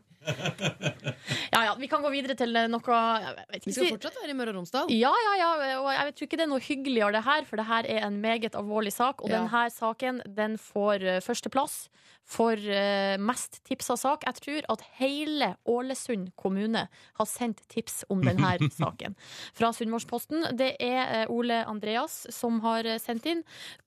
ja, ja, vi kan gå videre til noe jeg vet Vi skal fortsatt være i Møre og Romsdal. Ja, ja, ja, og jeg tror ikke det er noe hyggeligere det her, for det her er en meget alvorlig sak. Og Ja. denne saken den får eh, førsteplass for eh, mest tipsa sak. Jeg tror at hele Ålesund kommune har sendt tips om denne saken. Fra Sunnmørsposten. Det er eh, Ole Andreas som har eh, sendt inn.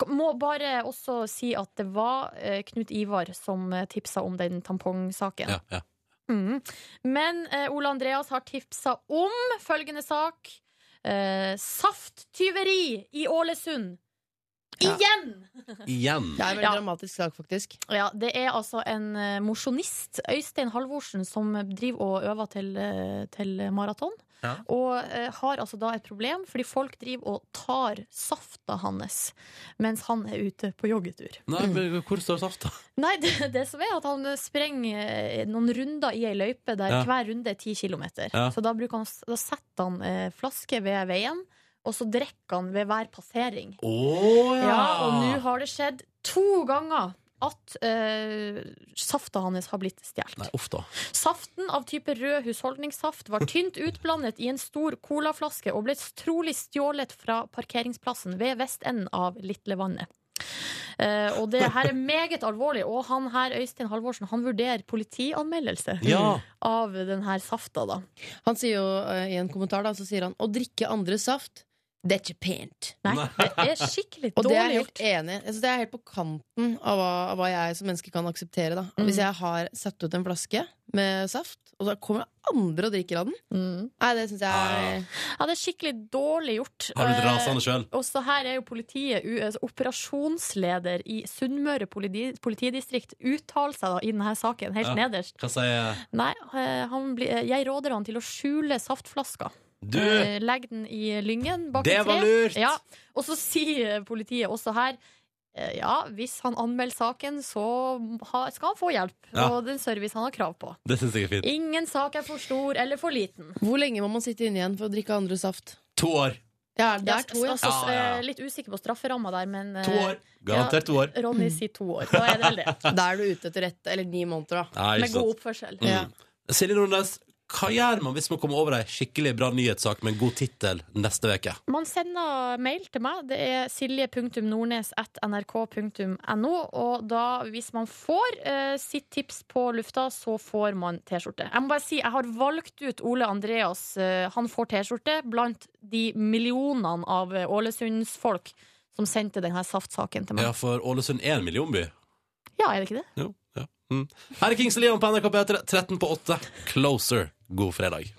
Må bare også si at det var eh, Knut Ivar som eh, tipsa om den tampongsaken. Ja, ja. Mm. Men eh, Ole Andreas har tipsa om følgende sak. Eh, safttyveri i Ålesund. Ja. Igjen! Igjen. Det er en veldig Ja. dramatisk sak, faktisk. Ja, det er altså en uh, mosjonist, Øystein Halvorsen, som driver og øver til, eh, til maraton. Ja. Og eh, har altså da et problem, fordi folk driver og tar safta hans mens han er ute på joggetur. Nei, men hvor står safta? Nei, det, det som er at han sprenger eh, noen runder i ei løype der Ja. hver runde er ti kilometer. Ja. Så da, han, da setter han eh, flaske ved veien, og så drikker han ved hver passering. Oh, Ja, ja! og nå har det skjedd to ganger at uh, safta hans har blitt stjålet. Saften av type rød husholdningssaft var tynt utblandet i en stor colaflaske og ble trolig stjålet fra parkeringsplassen ved vestenden av Litlevannet. Uh, og det her er meget alvorlig, og han her, Øystein Halvorsen, han vurderer politianmeldelse Ja. av den her safta, da. Han sier jo uh, i en kommentar da, så sier han å drikke andres saft, det er ikke pent. Nei, det er skikkelig Og det er dårlig jeg gjort. helt enig i. Jeg det er helt på kanten av hva, av hva jeg som menneske kan akseptere. Da. Mm. Hvis jeg har satt ut en flaske med saft, og så kommer andre og drikker av den. Mm. Nei, det syns jeg er Ja, Ja, det er skikkelig dårlig gjort. Har du Eh, rasende sjøl? Og så her er jo politiet, altså operasjonsleder i Sunnmøre politi, politidistrikt, uttaler seg da i denne saken, helt Ja. nederst. Hva sier Nei, eh, han blir- eh, jeg råder han til å skjule saftflaska. Du? Eh, Legg den i lyngen bak Det et var lurt! Ja. Og så sier politiet også her eh, ja, hvis han anmelder saken, så ha, skal han få hjelp. Ja. Og den service han har krav på. Det syns jeg er fint. Ingen sak er for stor eller for liten. Hvor lenge må man sitte inne igjen for å drikke andre saft? To år. Ja, det er to, ja. altså, Ja, ja, ja. eh, Litt usikker på strafferamma der, men eh, To år. Garantert to år. Ronny sier to år. Da er det vel det. Da er du ute etter ett eller ni måneder, da. Nei, Med ikke god sant. oppførsel. Mm. Ja. Silje Nordnes, hva gjør man hvis man kommer over ei skikkelig bra nyhetssak med en god tittel neste uke? Man sender mail til meg. Det er silje.nordnes.nrk.no. Og da, hvis man får eh, sitt tips på lufta, så får man T-skjorte. Jeg må bare si, jeg har valgt ut Ole Andreas. eh, han får T-skjorte blant de millionene av Ålesunds Ålesundsfolk som sendte denne saftsaken til meg. Ja, for Ålesund er en millionby. Ja, er det ikke det? Jo. Mm. Her er Kings Leon på NRK P3, 13 på 8. Closer. God fredag.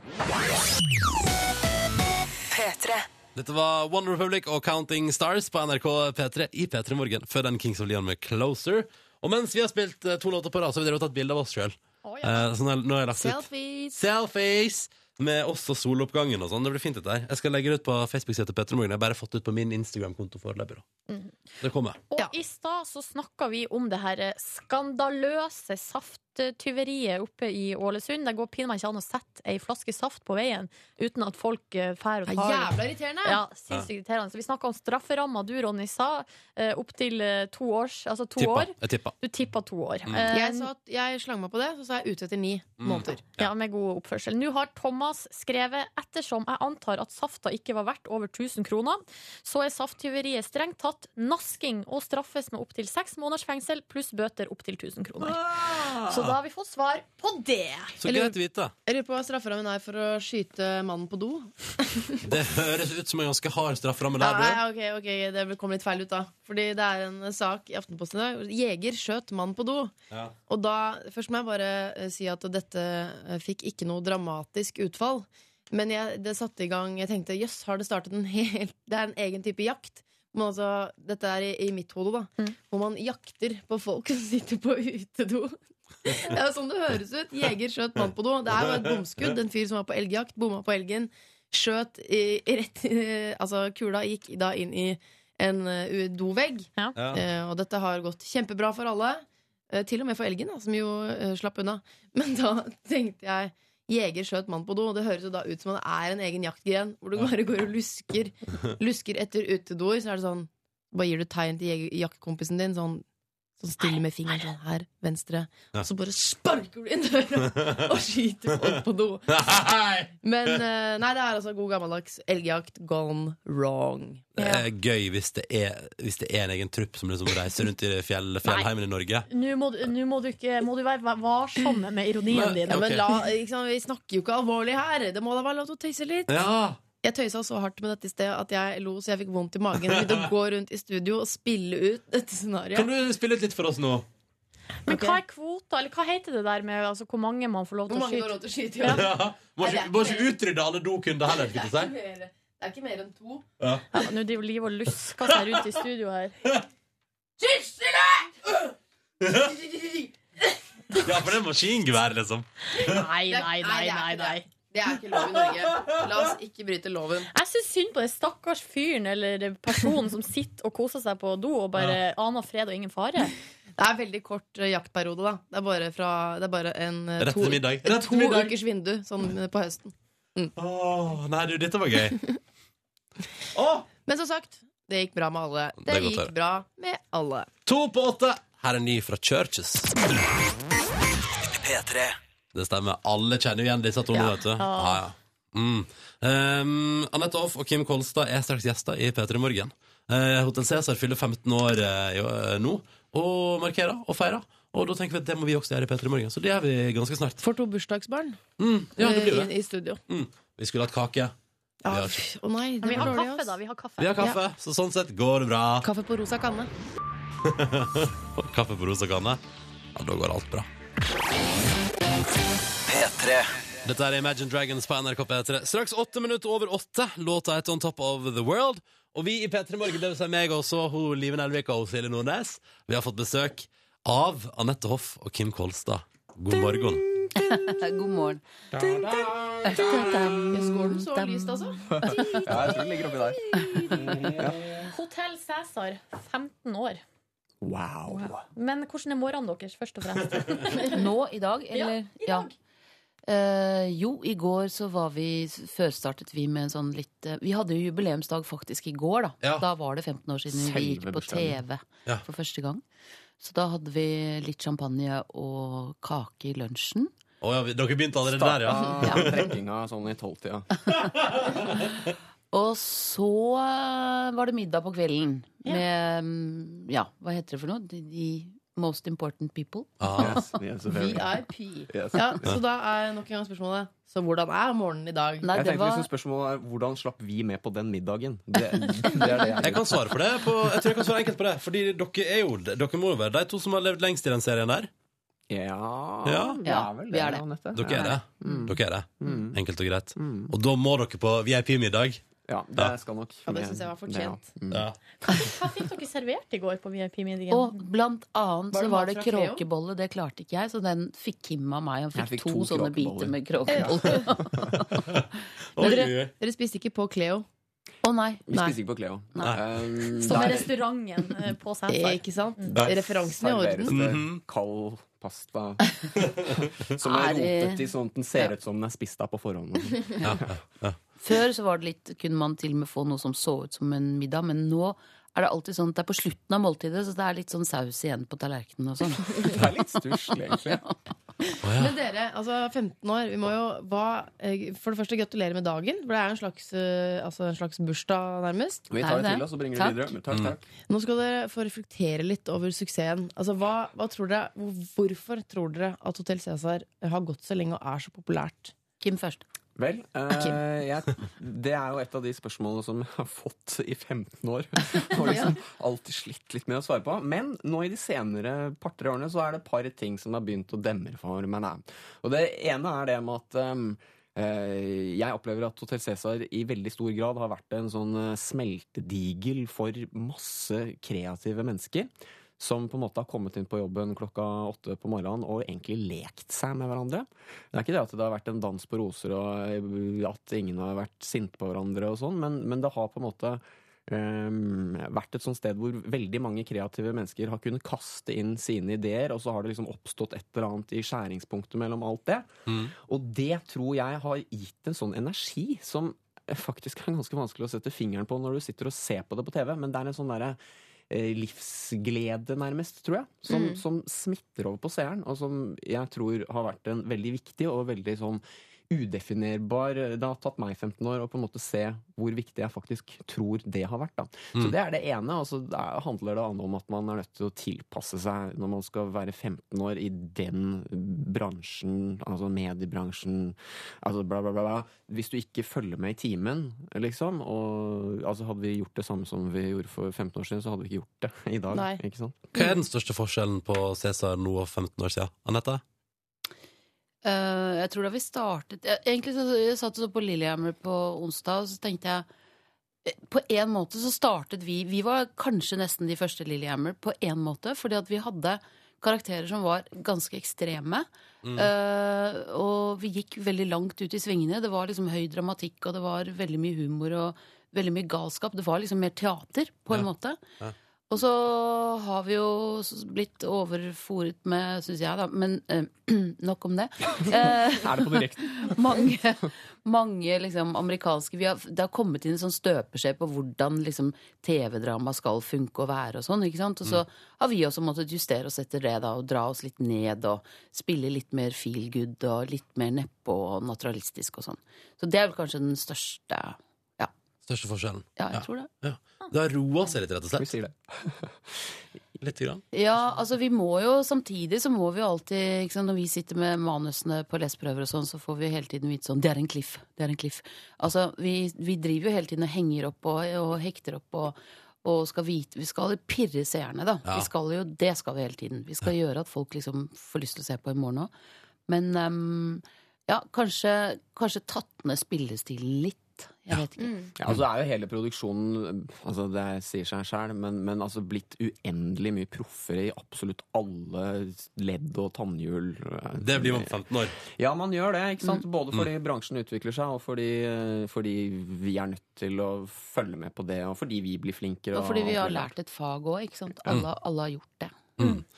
Dette var One Republic og Counting Stars på NRK P3 i P3 Morgen. Før den Kings of Leon med Closer. Og mens vi har spilt eh, to låter på rad, så har vi tatt bilde av oss sjøl. Oh, ja. eh, Selfies. selfies med oss og soloppgangen og sånn. Det blir fint, dette her. Jeg skal legge det ut på Facebook-sida til P3 Morgen. Jeg har bare fått det ut på min Instagram-konto foreløpig. Da. Det kommer. Og Ja. i stad så snakka vi om det her eh, skandaløse safttyveriet oppe i Ålesund. Det går pinadø ikke an å sette ei flaske saft på veien uten at folk drar fær og Det er jævla irriterende! Ja, sinnssykt irriterende. Så vi snakka om strafferamma. Du, Ronny, sa eh, opptil eh, to års Altså to Tippa. år. Jeg tippa. Du tippa to år. Mm. Eh, Jeg sa at jeg slang meg på det, så sa jeg ute etter ni Mm. måneder. ja, med god oppførsel. Nå har Thomas skrevet ettersom jeg antar at safta ikke var verdt over 1000 kroner, så er safttyveriet strengt tatt nasking og straffes med opptil seks måneders fengsel pluss bøter opptil 1000 kroner. Så da har vi fått svar på det. Så greit å vite. Jeg lurer på hva strafferammen er for å skyte mannen på do. Det høres ut som en ganske hard strafferamme der, du. nei, ok, ok, Det kom litt feil ut, da. Fordi det er en sak i Aftenposten i dag. Jeger skjøt mann på do. Ja. Og da, Først må jeg bare eh, si at dette eh, fikk ikke noe dramatisk utfall. Men jeg, det satte i gang Jeg tenkte jøss, har det startet en helt Det er en egen type jakt. Men altså, dette er i, i mitt hode, da. Mm. Hvor man jakter på folk som sitter på utedo. Det er jo sånn det høres ut. Jeger skjøt mann på do. Det er jo et bomskudd. En fyr som var på elgjakt, bomma på elgen. Skjøt i, i rett i- Altså, kula gikk da inn i en uh, dovegg. Ja. Ja. Eh, og dette har gått kjempebra for alle. Uh, til og med for elgen, da, som jo slapp unna. Men da tenkte jeg Jeger skjøt mann på do. Og det høres jo da ut som det er en egen jaktgren, hvor du bare går og lusker, lusker etter utedoer. Så er det sånn Bare gir du tegn til jeger- jaktkompisen din, sånn, sånn stille med fingeren sånn her, venstre. Ja. Og så bare sparker du inn døra og skyter folk på do. Nei! Men eh, nei, det er altså god gammeldags elgjakt gone wrong. Det er gøy hvis det er, hvis det er en egen trupp som liksom reiser rundt i fjell, fjellheimen i Norge. Nå må, du- nå må du ikke Må du være varsom med ironien din. Ja, men la, ikke sant, vi snakker jo ikke alvorlig her. Det må da være lov til å tøyse litt. Ja! Jeg tøysa så hardt med dette i sted at jeg lo så jeg fikk vondt i magen. Jeg begynte å gå rundt i studio og spille ut dette Kan du spille ut litt for oss nå? Men okay. hva er kvota, eller hva heter det der med altså, hvor mange man får lov til å mange går lov til å skyte, Ja. Ja. Må ikke, må ikke utrydde alle dokunder heller, Det, skulle er jeg ikke si. mer, det er ikke mer enn to. Ja, Nå driver Liv og lusker seg rundt i studio her. Ja, for det er maskingevær, liksom. Nei, nei, nei, nei, nei. Det. Er ikke lov i Norge. La oss ikke bryte loven. Jeg syns synd på den stakkars fyren eller personen som sitter og koser seg på do og bare aner fred og ingen fare. Det er veldig kort eh, jaktperiode, da. Det er bare, fra, det er bare en eh, Rett to, til middag. et Rett to middag. ukers vindu sånn eh, på høsten. Åh, nei, du, dette var gøy. oh! Men som sagt, det gikk bra med alle. Det Det gikk bra med alle. to på åtte. Her er ny fra Churches. P3. Det stemmer. Alle kjenner jo igjen disse tonene, Ja. vet du. Ja, ja. Mm. Um, Anette Hoff og Kim Kolstad er straks gjester i P3 Morgen. Uh, Hotell Cæsar fyller 15 år uh, eh, nå, og markerer og feirer. Og da tenker vi at det må vi også gjøre i P3 Morgen. Så det gjør vi ganske snart. For to bursdagsbarn Mm. Ja, det blir eh, det. i, i studio. Mm. Vi skulle hatt kake. Ja, Vi har pff, nei, vi har kaffe, oss. da. Vi har kaffe. Vi har kaffe, så sånn sett går det bra. Kaffe på rosa kanne. Kaffe på rosa kanne. Ja, da går alt bra. P3. Dette er Imagine Dragons på NRK P3. Straks åtte minutter over åtte. Låta heter On Top of the World. Og vi i P3 Morgen, det vil si meg også, hun Live Nelvik og Silje Nordnes, vi har fått besøk av Anette Hoff og Kim Kolstad. God morgen. God morgen. Skål så lyst, altså. Ja, jeg tror det ligger oppi der. Hotell Cæsar, 15 år. Wow. Men hvordan er morgenen deres, først og fremst? Nå i dag, eller? i dag. Eh, jo, i går så var vi Førstartet vi med en sånn litt uh, Vi hadde jo jubileumsdag faktisk i går, da. Ja. Da var det 15 år siden vi gikk på. TV Ja. for første gang. Så da hadde vi litt champagne og kake i lunsjen. Å ja, dere begynte allerede der, ja? Ja. Trekkinga sånn i tolvtida. Og så eh, var det middag på kvelden med mm, Ja, hva heter det for noe? De, de most important people. Ah. Yes, yes. VIP. Yes. Ja, så da er nok en gang spørsmålet Så hvordan er morgenen i dag? Nei, Jeg tenkte var liksom Spørsmålet er hvordan slapp vi med på den middagen? Det, det er det jeg Jeg kan svare på det. På, jeg tror jeg kan svare enkelt på det. Fordi dere er jo Dere må jo være de to som har levd lengst i den serien der. Ja, Ja. vi er vel vi er det. Dere er det. Mm. Dere er det. Mm. Enkelt og greit. Mm. Og da må dere på VIP-middag. Ja, det skal nok Ja, det synes jeg var fortjent. Ja. Mm. Ja. Hva, hva fikk dere servert i går på VIP-middagen? Og blant annet Var så var det kråkebolle. Det klarte ikke jeg, så den fikk Kim av meg. Han fikk, fikk to, to sånne biter med kråkebolle. Oi, dere-. Dere spiste ikke på Cleo. Å nei. Vi spiser ikke på Cleo. Nei. Um, Som er restauranten på Eh, Ikke sant? Nei. Referansen i orden. Mm -hmm. kald pasta som er Er rotet i sånn at den ser ut som den er spist av på forhånd. Ja, ja. Før så var det litt, kunne man til og med få noe som så ut som en middag, men nå er det alltid sånn at det er på slutten av måltidet, så det er litt sånn saus igjen på tallerkenen og sånn. Det er litt stusslig, egentlig. Men dere, altså 15 år, vi må jo hva, eh, For det første gratulere med dagen, for det er en slags, eh, altså en slags bursdag, nærmest. Vi tar det det til oss og bringer Takk. det videre. Takk, Mm. takk. Nå skal dere få reflektere litt over suksessen. Altså, hva, hva tror dere, hvorfor tror dere at Hotell Cæsar har gått så lenge og er så populært? Kim først. Vel, eh, jeg, det er jo et av de spørsmålene som jeg har fått i 15 år. Og liksom alltid slitt litt med å svare på. Men nå i de senere par-tre årene så er det et par ting som har begynt å demre for meg. Nei. Og det ene er det med at um, eh, jeg opplever at Hotell Cæsar i veldig stor grad har vært en sånn eh, smeltedigel for masse kreative mennesker. Som på en måte har kommet inn på jobben klokka åtte på morgenen og egentlig lekt seg med hverandre. Det er ikke det at det har vært en dans på roser og eh, at ingen har vært sinte på hverandre og sånn, men, men det har på en måte um, vært et sånt sted hvor veldig mange kreative mennesker har kunnet kaste inn sine ideer, og så har det liksom oppstått et eller annet i skjæringspunktet mellom alt det. Mm. Og det tror jeg har gitt en sånn energi som faktisk er ganske vanskelig å sette fingeren på når du sitter og ser på det på TV, men det er en sånn derre livsglede, nærmest, tror jeg, som, Mm. som smitter over på seeren, og som jeg tror har vært en veldig viktig og veldig sånn udefinerbar Det har tatt meg 15 år å på en måte se hvor viktig jeg faktisk tror det har vært. Da. Så Mm. det er det ene. Og så er- handler det om at man er nødt til å tilpasse seg når man skal være 15 år i den bransjen, altså mediebransjen, altså bla, bla, bla. bla. Hvis du ikke følger med i timen, liksom, og altså hadde vi gjort det samme som vi gjorde for 15 år siden, så hadde vi ikke gjort det i dag. Nei. ikke sant? Hva er den største forskjellen på Cæsar nå og 15 år siden? Anette? Eh, jeg tror da vi startet jeg, Egentlig så jeg satt så på Lillehammer på onsdag, og så tenkte jeg eh, På en måte så startet vi Vi var kanskje nesten de første Lillehammer på en måte, fordi at vi hadde karakterer som var ganske ekstreme. Eh, og vi gikk veldig langt ut i svingene. Det var liksom høy dramatikk, og det var veldig mye humor og veldig mye galskap. Det var liksom mer teater, på en Ja. måte. Ja. Og så har vi jo blitt overfòret med, syns jeg, da, men eh, nok om det. Eh, Er det på direkten? mange mange liksom, amerikanske vi har, Det har kommet inn en sånn støpeskje på hvordan liksom, TV-drama skal funke og være og sånn. ikke sant? Og så har vi også måttet justere oss etter det da, og dra oss litt ned og spille litt mer feel good og litt mer nedpå og naturalistisk og sånn. Så det er vel kanskje den største Største forskjellen? ja jeg tror det. Ja. Det har roa seg litt, rett og slett. Vi sier det. Litt grann. Ja, altså vi må jo samtidig så må vi jo alltid ikke sant, Når vi sitter med manusene på leseprøver og sånn, så får vi hele tiden vite sånn Det er en cliff. Det er en cliff. Altså, vi, vi driver jo hele tiden og henger opp og, og hekter opp og, og skal vite Vi skal pirre seerne, da. Ja. Vi skal jo, det skal vi hele tiden. Vi skal gjøre at folk liksom får lyst til å se på i morgen òg. Men um, ja, kanskje, kanskje tatt ned spillestilen litt. Jeg vet ikke. Ja, altså er jo hele produksjonen altså Det sier seg sjøl, men, men altså blitt uendelig mye proffere i absolutt alle ledd og tannhjul. Det blir man på 15 år. Ja, man gjør det. ikke sant? Både fordi bransjen utvikler seg, og fordi, eh, fordi vi er nødt til å følge med på det, og fordi vi blir flinkere. Og fordi vi har lært et fag òg, ikke sant. Alle, alle har gjort det.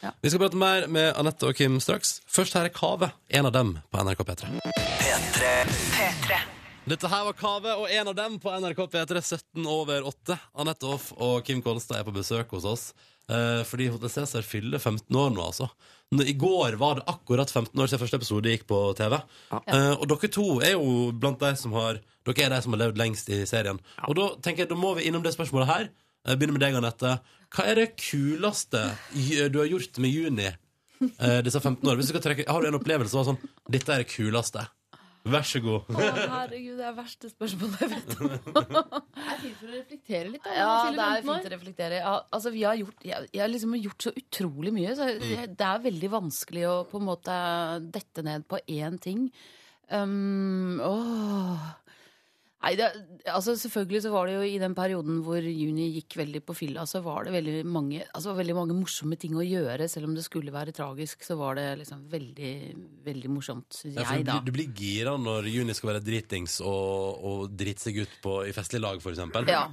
Ja. Vi skal prate mer med Anette og Kim straks. Først her er Kave, en av dem på NRK P3. P3. P3. Dette her var Kave og en av dem på NRK P3 17 over 8. Anette Hoff og Kim Kolstad er på besøk hos oss. Eh, fordi Hotel Cæsar fyller 15 år nå, altså. I går var det akkurat 15 år siden første episode gikk på TV. Eh, og dere to er jo blant de som har Dere er de som har levd lengst i serien. Og da tenker jeg, da må vi innom det spørsmålet her. Jeg begynner med deg, Anette. Hva er det kuleste du har gjort med Juni eh, disse 15 år? Hvis du skal trekke, har du en opplevelse var sånn Dette er det kuleste. Vær så god. Å, herregud, det er verste spørsmålet jeg vet om. Det er fint for å reflektere litt. Da, Ja, det er fint å reflektere. Ja, altså, vi har gjort, jeg, jeg har liksom gjort så utrolig mye, så jeg, det er veldig vanskelig å på en måte dette ned på én ting. Um, åh. Nei, det, altså Selvfølgelig så var det jo i den perioden hvor Juni gikk veldig på fylla, så var det veldig mange, altså veldig mange morsomme ting å gjøre. Selv om det skulle være tragisk, så var det liksom veldig, veldig morsomt, syns Ja, jeg, da. blir- du blir gira når Juni skal være dritings og, og drite seg ut på, i festlig lag, for eksempel. Ja.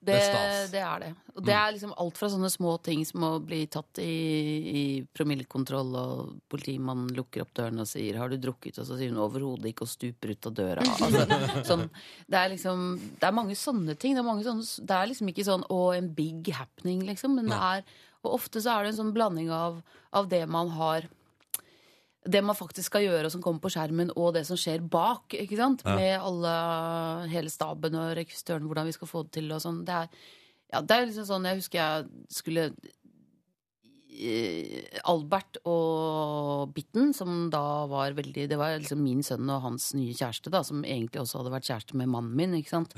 det Det, er det er det. Og det er liksom alt fra sånne små ting som å bli tatt i, i promillekontroll, og politimannen lukker opp døren og sier 'har du drukket?' og så sier hun 'overhodet ikke' og stuper ut av døra. Altså, sånn, det er liksom Det er mange sånne ting. Det er, mange sånne, det er liksom ikke sånn 'å, en big happening', liksom. Men det er Og ofte så er det en sånn blanding av, av det man har det man faktisk skal gjøre, og som kommer på skjermen, og det som skjer bak. ikke sant? Med alle, hele staben og rekvisitøren, hvordan vi skal få det til og sånn. Det er, ja, det er liksom sånn Jeg husker jeg skulle Albert og Bitten, som da var veldig Det var liksom min sønn og hans nye kjæreste, da, som egentlig også hadde vært kjæreste med mannen min, ikke sant.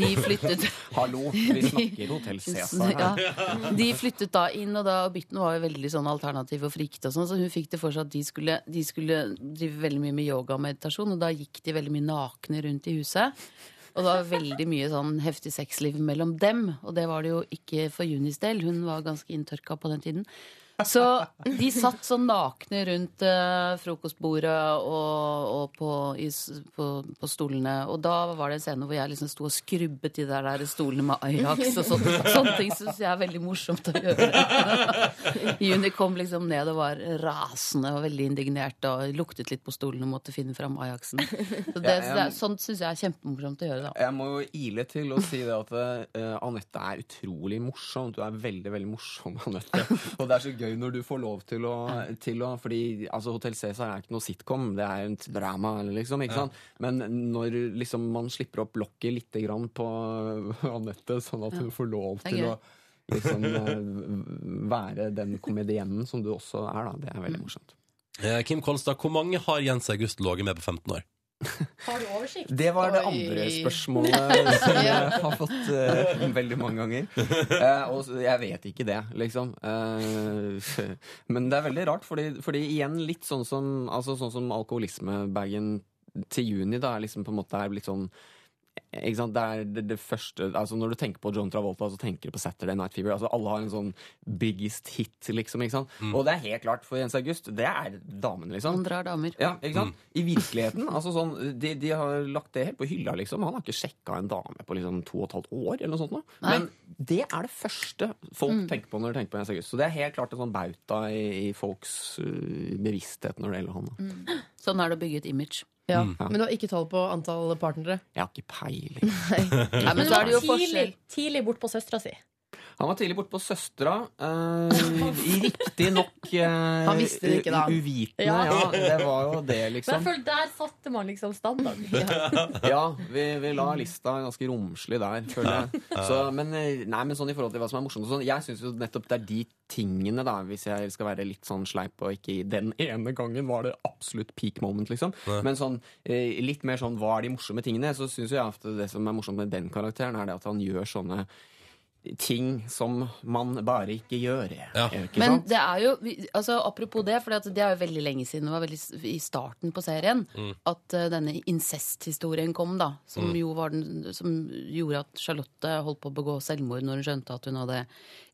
De flyttet Hallo, vi snakker Hotell Cæsar her. ja. De flyttet da inn, og da Bytten var jo veldig sånn alternativ og frikt og sånn, så hun fikk det for seg at de skulle, de skulle drive veldig mye med yoga og meditasjon, og da gikk de veldig mye nakne rundt i huset. Og det var veldig mye sånn heftig sexliv mellom dem, og det var det jo ikke for Junis del. Hun var ganske inntørka på den tiden. Så de satt sånn nakne rundt eh, frokostbordet og, og på, i, på, på stolene. Og da var det en scene hvor jeg liksom sto og skrubbet de der, der stolene med Ajax og sånn. Sånne ting syns jeg er veldig morsomt å gjøre. Juni kom liksom ned og var rasende og veldig indignert og luktet litt på stolene og måtte finne fram Ajaxen. Så det, Ja, jeg- sånt syns jeg er kjempemorsomt å gjøre, da. Jeg må jo ile til å si det at uh, Anette er utrolig morsom. Du er veldig, veldig morsom, Anette. Og det er så gøy når du får lov til å, til å Fordi altså, Hotell Cæsar er ikke noe sitcom, det er et drama, liksom. ikke sant? Men når liksom, man slipper opp lokket lite grann på Anette, sånn at hun får lov til gøy. å liksom eh, være den komedienen som du også er, da. Det er veldig morsomt. Eh, Kim Kolstad, hvor mange har Jens August ligget med på 15 år? Har du oversikt? Det var det Oi. andre spørsmålet som jeg har fått uh, veldig mange ganger. Uh, og jeg vet ikke det, liksom. Uh, men det er veldig rart, fordi, fordi igjen litt sånn som, altså sånn som alkoholismebagen til juni, da er liksom på en måte er blitt sånn ikke sant? Det er det, det første altså Når du tenker på John Travolta, så tenker du på Saturday Night Fever. Altså Alle har en sånn biggest hit, liksom. ikke sant? Og det er helt klart for Jens August. Det er damene, liksom. Han drar damer. Ja, ikke sant? I virkeligheten. altså sånn, de, de har lagt det helt på hylla, liksom. Han har ikke sjekka en dame på liksom to og et halvt år, eller noe sånt. nå. Men det er det første folk tenker på når de tenker på Jens August. Så det er helt klart en sånn bauta i, i folks uh, bevissthet når det gjelder han. da. Sånn er det å bygge et image. Ja. Men du har ikke tall på antall partnere? Jeg har ikke peiling. Nei, men så er det jo tidlig, forskjell. tidlig bort på søstera si. Han var tidlig borte på søstera. Uh, Riktignok uh, Han visste det ikke, da. uvitende. Ja. Ja. det var jo det, liksom. Men jeg liksom. føler der satte man liksom standarden. Ja, vi, vi la lista ganske romslig der, føler jeg. Så, men, eh, nei, men sånn i forhold til hva som er morsomt og sånn, Jeg syns jo nettopp det er de tingene, da, hvis jeg skal være litt sånn sleip og ikke i den ene gangen var det absolutt peak moment, liksom. Men sånn eh, litt mer sånn hva er de morsomme tingene, så syns jeg at det som er morsomt med den karakteren, er det at han gjør sånne ting som man bare ikke gjør. Ja. Ikke Men det er jo, altså apropos det, for det er jo veldig lenge siden, det var veldig i starten på serien, at uh, denne incesthistorien kom, da. Som jo var den som gjorde at Charlotte holdt på å begå selvmord når hun skjønte at hun hadde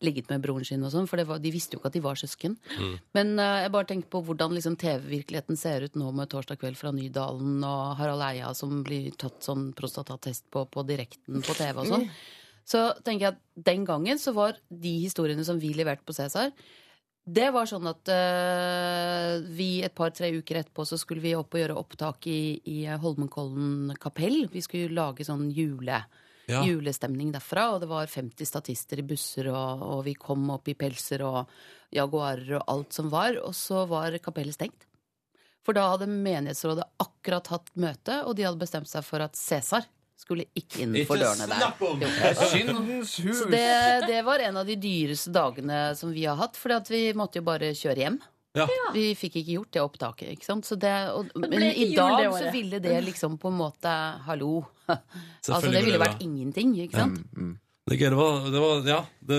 ligget med broren sin og sånn, for det var, de visste jo ikke at de var søsken. Men uh, jeg bare tenker på hvordan liksom TV-virkeligheten ser ut nå med Torsdag kveld fra Nydalen og Harald Eia som blir tatt sånn prostatatest på, på direkten på TV og sånn. Så tenker jeg at den gangen så var de historiene som vi leverte på Cæsar, det var sånn at uh, vi et par-tre uker etterpå så skulle vi opp og gjøre opptak i, i Holmenkollen kapell. Vi skulle lage sånn jule, Ja. julestemning derfra, og det var 50 statister i busser, og, og vi kom opp i pelser og jaguarer og alt som var, og så var kapellet stengt. For da hadde menighetsrådet akkurat hatt møte, og de hadde bestemt seg for at Cæsar skulle ikke inn for dørene der. Syndens hus! Så det, det var en av de dyreste dagene som vi har hatt, for vi måtte jo bare kjøre hjem. Ja. Vi fikk ikke gjort det opptaket. ikke sant? Så det, og, Det men ble i dag det så ville det liksom på en måte Hallo. Altså Det ville vært ingenting, ikke sant? Det er gøy. Det var, det var Ja. Det,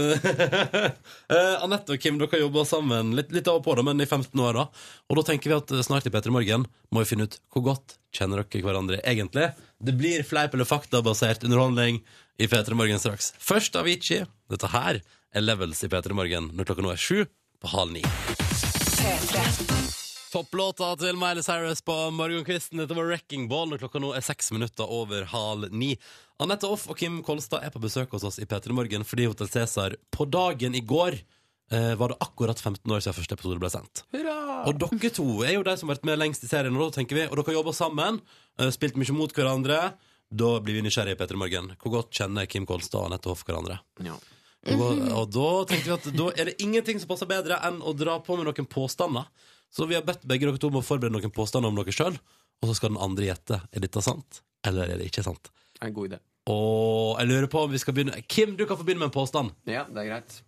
Eh, Anette og Kim, dere jobba sammen litt, litt av og på, da, men i 15 år. da Og da tenker vi at eh, snart i P3 Morgen må vi finne ut hvor godt kjenner dere hverandre egentlig. Det blir fleip eller faktabasert underholdning i P3 Morgen straks. Først Avicii. Dette her er Levels i P3 Morgen når klokka nå er sju på halv ni. Topplåta til Miley Cyrus på morgenkvisten. Dette var Wrecking Ball når klokka nå er seks minutter over halv ni. Anette Off og Kim Kolstad er på besøk hos oss i P3 Morgen fordi Hotell Cæsar på dagen i går eh, var det akkurat 15 år siden første episode ble sendt. Og dere to er jo de som har vært med lengst i serien, og da tenker vi, og dere har jobba sammen, eh, spilt mye mot hverandre. Da blir vi nysgjerrige i P3 Morgen. Hvor godt kjenner Kim Kolstad og Anette Hoff hverandre? Ja. Og, og da tenkte vi at da er det ingenting som passer bedre enn å dra på med noen påstander. Så vi har bedt begge dere to om å forberede noen påstander om dere sjøl, og så skal den andre gjette er dette sant eller er det ikke sant. Det er en god idé. Og jeg lurer på om vi skal begynne Kim, du kan få begynne med en påstand. Ja, det er greit.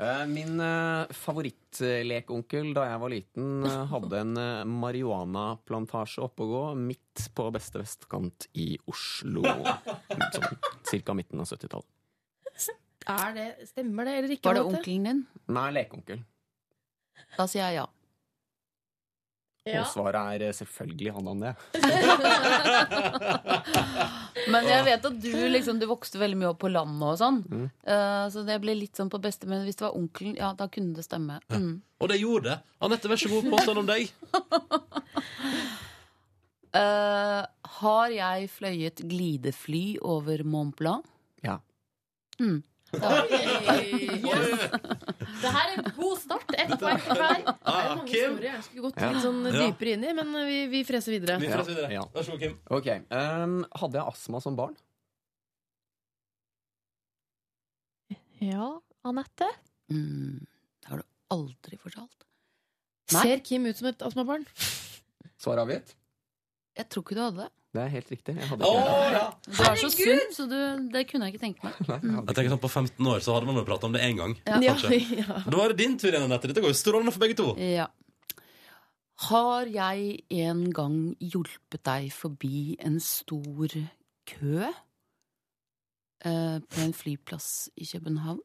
Eh, Min eh, favorittlekonkel da jeg var liten, eh, hadde en marihuanaplantasje oppe å gå midt på beste vestkant i Oslo. Sånn cirka midten av 70-tallet. Er stemmer det eller ikke? Var det onkelen din? Nei, lekeonkel. Da sier jeg ja. Ja. Og svaret er eh, selvfølgelig han han det. Men jeg vet at du liksom, du vokste veldig mye opp på landet og sånn. Mm. Uh, så det ble litt sånn på beste, men hvis det var onkelen, ja, da kunne det stemme. Mm. Og det gjorde det. Anette, vær så god, påstand om deg. uh, har jeg fløyet glidefly over Mont Blanc? Ja. Mm. Det her er en god start. Ett poeng for hver. Det er mange historier jeg skulle gått litt sånn dypere inn i, men vi, vi freser videre. Vi freser videre. Ja. Vær så god, Kim. Ok, um, Hadde jeg astma som barn? Ja, Anette? Mm. Det har du aldri fortalt. Nei. Ser Kim ut som et astmabarn? Svar avgitt? Jeg tror ikke du hadde det. Det er helt riktig. Jeg hadde ikke ikke ja. Du er så sunn, så du, det kunne jeg ikke tenkt meg. Nei, jeg tenker sånn På 15 år så hadde man vel pratet om det én gang. Ja. Ja, Kanskje. ja. Da var det din tur igjen, Anette. Dette går jo strålende for begge to. Ja. Har jeg en gang hjulpet deg forbi en stor kø eh, på en flyplass i København?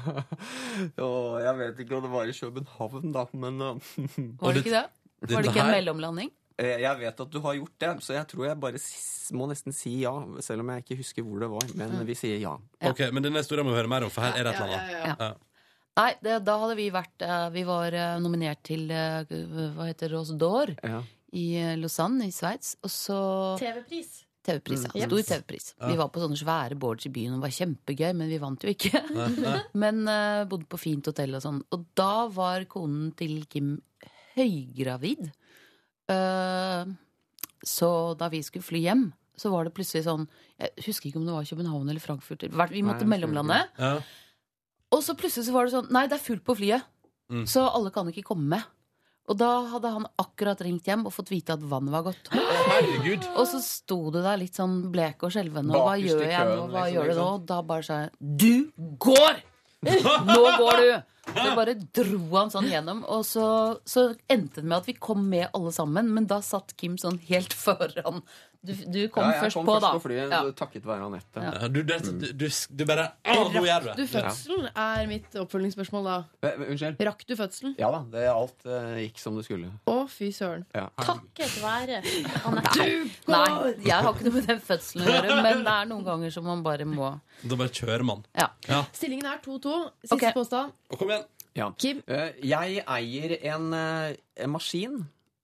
Åh, jeg vet ikke om det var i København, da, men uh, Var det ikke det? Var det ikke en mellomlanding? Eh, jeg vet at du har gjort det, så jeg tror jeg bare må nesten si ja. Selv om jeg ikke husker hvor det var. Men vi sier ja. Ja. Ok, Men denne historien må vi høre mer om, for her er det et eller annet. ja, ja. Ja. Nei, det, da hadde vi vært eh, Vi var eh, nominert til hva heter det, Rose d'Or ja. i Lausanne i Sveits. Og så TV-pris. TV-pris. Mm. Ja. Stor TV-pris. Vi var på sånne svære boards i byen, og det var kjempegøy, men vi vant jo ikke. men uh, bodde på fint hotell og sånn. Og da var konen til Kim høygravid. Eh, så da vi skulle fly hjem, så var det plutselig sånn Jeg husker ikke om det var København eller Frankfurt. Vi måtte Nei, mellomlande. Ja. Og så plutselig så var det sånn Nei, det er fullt på flyet. Mm. Så alle kan ikke komme med. Og da hadde han akkurat ringt hjem og fått vite at vannet var gått. Herregud. Og så sto du der litt sånn blek og skjelven, og hva gjør jeg nå? Hva liksom, gjør du nå? Og da bare sa jeg Du går! Nå går du! Så bare dro han sånn gjennom, og så, så endte det med at vi kom med alle sammen, men da satt Kim sånn helt foran. Du, du kom ja, først kom på, først da. på flyet, Ja. takket være Anette. Ja, du, det, du, du, du bare Å, nå gjør du fødselen er mitt oppfølgingsspørsmål da. Unnskyld? Rakk du fødselen? Ja da, det, alt uh, gikk som det skulle. Å, fy søren. Ja. Takket være Anette. Nei, jeg har ikke noe med den fødselen å gjøre, men det er noen ganger som man bare må Da bare kjører man. Ja. Ja. Stillingen er 2-2. Siste okay. påstand. Og kom igjen. Ja. Kim. Uh, Jeg eier en, uh, en maskin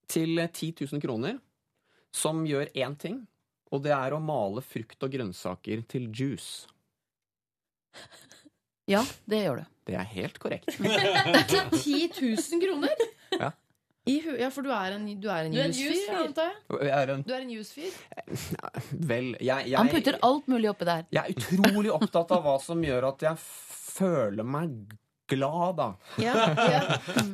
til 10 000 kroner som gjør én ting, og det er å male frukt og grønnsaker til juice. Ja, det gjør du. Det er helt korrekt. Til 10 000 kroner? Ja. I ja, for du er en, du er en Du er jusfyr, jusfyr. antar jeg? Jeg er en, Du er en jusfyr? vel, jeg, jeg, Han putter alt mulig oppi der. jeg er utrolig opptatt av hva som gjør at jeg føler meg glad, da. Ja, ja.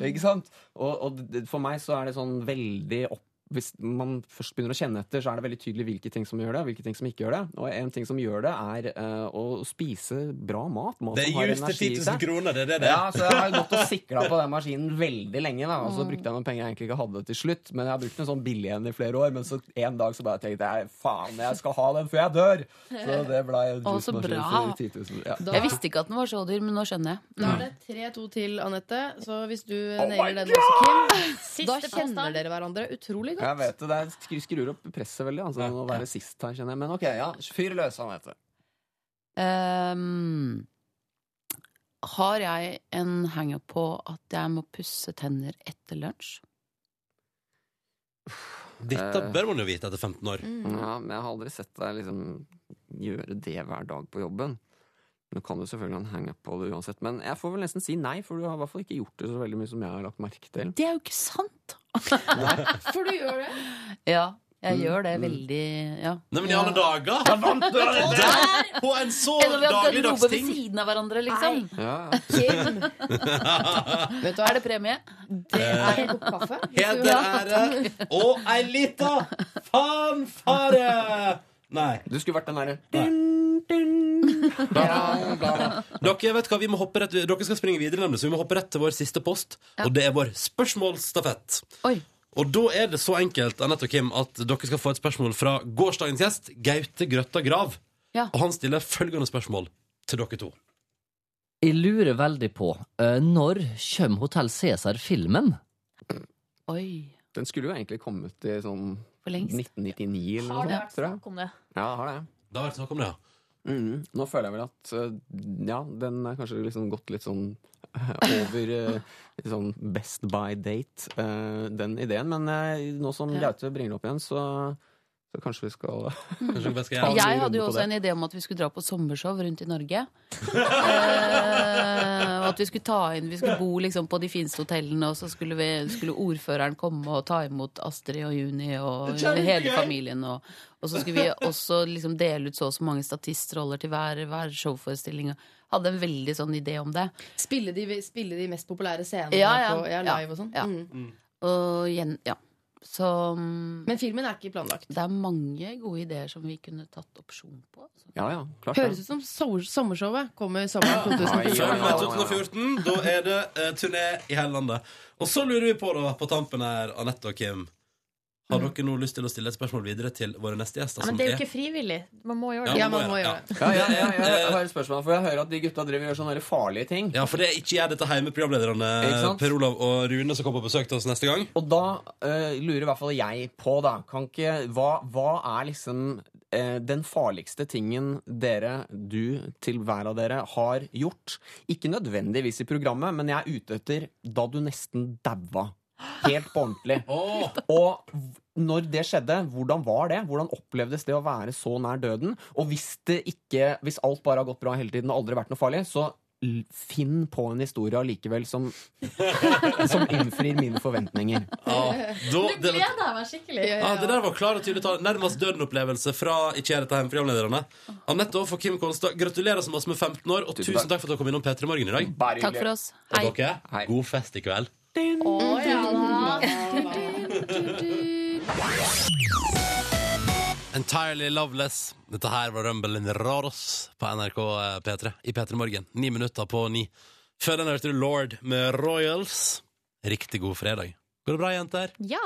Ikke sant? Og, og for meg så er det sånn veldig opp hvis man først begynner å kjenne etter, så er det veldig tydelig hvilke ting som gjør det, og hvilke ting som ikke gjør det. Og en ting som gjør det, er uh, å spise bra mat. mat Det er just til 10 000 kroner, det er det det er. Ja, så jeg har gått og sikla på den maskinen veldig lenge. da Og så brukte jeg noen penger jeg egentlig ikke hadde til slutt. Men jeg har brukt en sånn billig en i flere år. Men så en dag så bare tenkte jeg faen, jeg skal ha den før jeg dør! Så det ble en juicemaskin for 10 000. Ja. Da, Jeg visste ikke at den var så dyr, men nå skjønner jeg. da er det 3-2 til Anette. Så hvis du oh nailer den også, Kim, da kjenner dere hverandre utrolig Jeg godt. vet det, det er- skru- skrur opp presset veldig. Altså, å være sist her, kjenner jeg. Men ok, ja, fyr løs, Anette. Um, har jeg en hangup på at jeg må pusse tenner etter lunsj? Dette Eh. bør man jo vite etter 15 år. Ja, men jeg har aldri sett deg liksom gjøre det hver dag på jobben. Du kan du selvfølgelig ha en hangup på det uansett, men jeg får vel nesten si nei, for du har i hvert fall ikke gjort det så veldig mye som jeg har lagt merke til. Det er jo ikke sant! For du gjør det. Ja, jeg gjør det veldig Ja. Nei, men i alle dager! Han vant der! På en så dagligdags ved ting! siden av hverandre, liksom. Ja, ja. Vet du hva? Er det premie? Det er en kopp kaffe. Heder, ære og ei lita fanfare! Nei. Du skulle vært den derre Dere vet hva, vi må hoppe rett Dere skal springe videre, nemlig, så vi må hoppe rett til vår siste post. Og det er vår spørsmålsstafett. Oi. Og da er det så enkelt Annette og Kim, at dere skal få et spørsmål fra gårsdagens gjest, Gaute Grøtta Grav. Ja. Og han stiller følgende spørsmål til dere to. Jeg lurer veldig på eh, når kommer Hotell Cæsar-filmen? Oi. Den skulle jo egentlig kommet i sånn For lengst. 1999 eller noe sånt, tror jeg. snakk om det? Ja, det har det. Det har vært snakk om det, ja. Mm. Nå føler jeg vel at øh, ja, den er kanskje liksom gått litt sånn over øh, litt sånn Best by date, den ideen. Men nå som. Gaute bringer det opp igjen, så, så kanskje vi skal Kanskje vi skal Ja, Jeg hadde jo også en idé om at vi skulle dra på sommershow rundt i Norge. Eh, og at vi skulle ta inn Vi skulle bo liksom på de fineste hotellene, og så skulle, vi, skulle ordføreren komme og ta imot Astrid og Juni og hele familien. Og, og så skulle vi også liksom dele ut så og så mange statistroller til hver, hver showforestilling. Hadde en veldig sånn idé om det. Spille de, spille de mest populære scenene Ja, ja. på ja, Ja. live og sånn. Ja. Mm. Og ja. Så mm, Men filmen er ikke planlagt. det er mange gode ideer som vi kunne tatt opsjon på. Altså. Ja, ja, klart Høres ut som sommer- sommershowet kommer sommeren Oi, oi, 2014. oi. 2014. Da er det eh, turné i hele landet. Og så lurer vi på, da, på tampen her, Anette og Kim Har dere nå lyst til å stille et spørsmål videre til våre neste gjester? Ja, men det er jo ikke frivillig. Man må gjøre det. Ja, man må gjøre det. Ja, ja, ja, ja, jeg har et spørsmål, for jeg hører at de gutta driver gjør sånne farlige ting. Ja, for det er ikke jeg dette hjemme, programlederne Per Olav og Rune, som kommer på besøk til oss neste gang. Og da uh, lurer i hvert fall jeg på, da kan ikke, hva, hva er liksom uh, den farligste tingen dere, du til hver av dere, har gjort? Ikke nødvendigvis i programmet, men jeg er ute etter da du nesten daua. Helt på ordentlig. Og når det skjedde, hvordan var det? Hvordan opplevdes det å være så nær døden? Og hvis, det ikke, hvis alt bare har gått bra hele tiden og aldri vært noe farlig, så finn på en historie allikevel som, som innfrir mine forventninger. Ah, da, du det, gleder meg skikkelig. ja, det der var klar og tydelig tale. Nærmest døden-opplevelse fra Ikke er dette programlederne. Anette og for Kim Konstad, gratulerer så masse med 15 år, og Tusen tusen takk for at dere kom innom P3 Morgen i dag. Bare Takk for oss. Hei. Og dere, god fest i kveld. Å, ja, da. Entirely Loveless. Dette her var Rumble Raros på NRK P3 i P3 Morgen. Ni minutter på ni. Før den hørte du Lord med Royals. Riktig god fredag. Går det bra, jenter? Ja.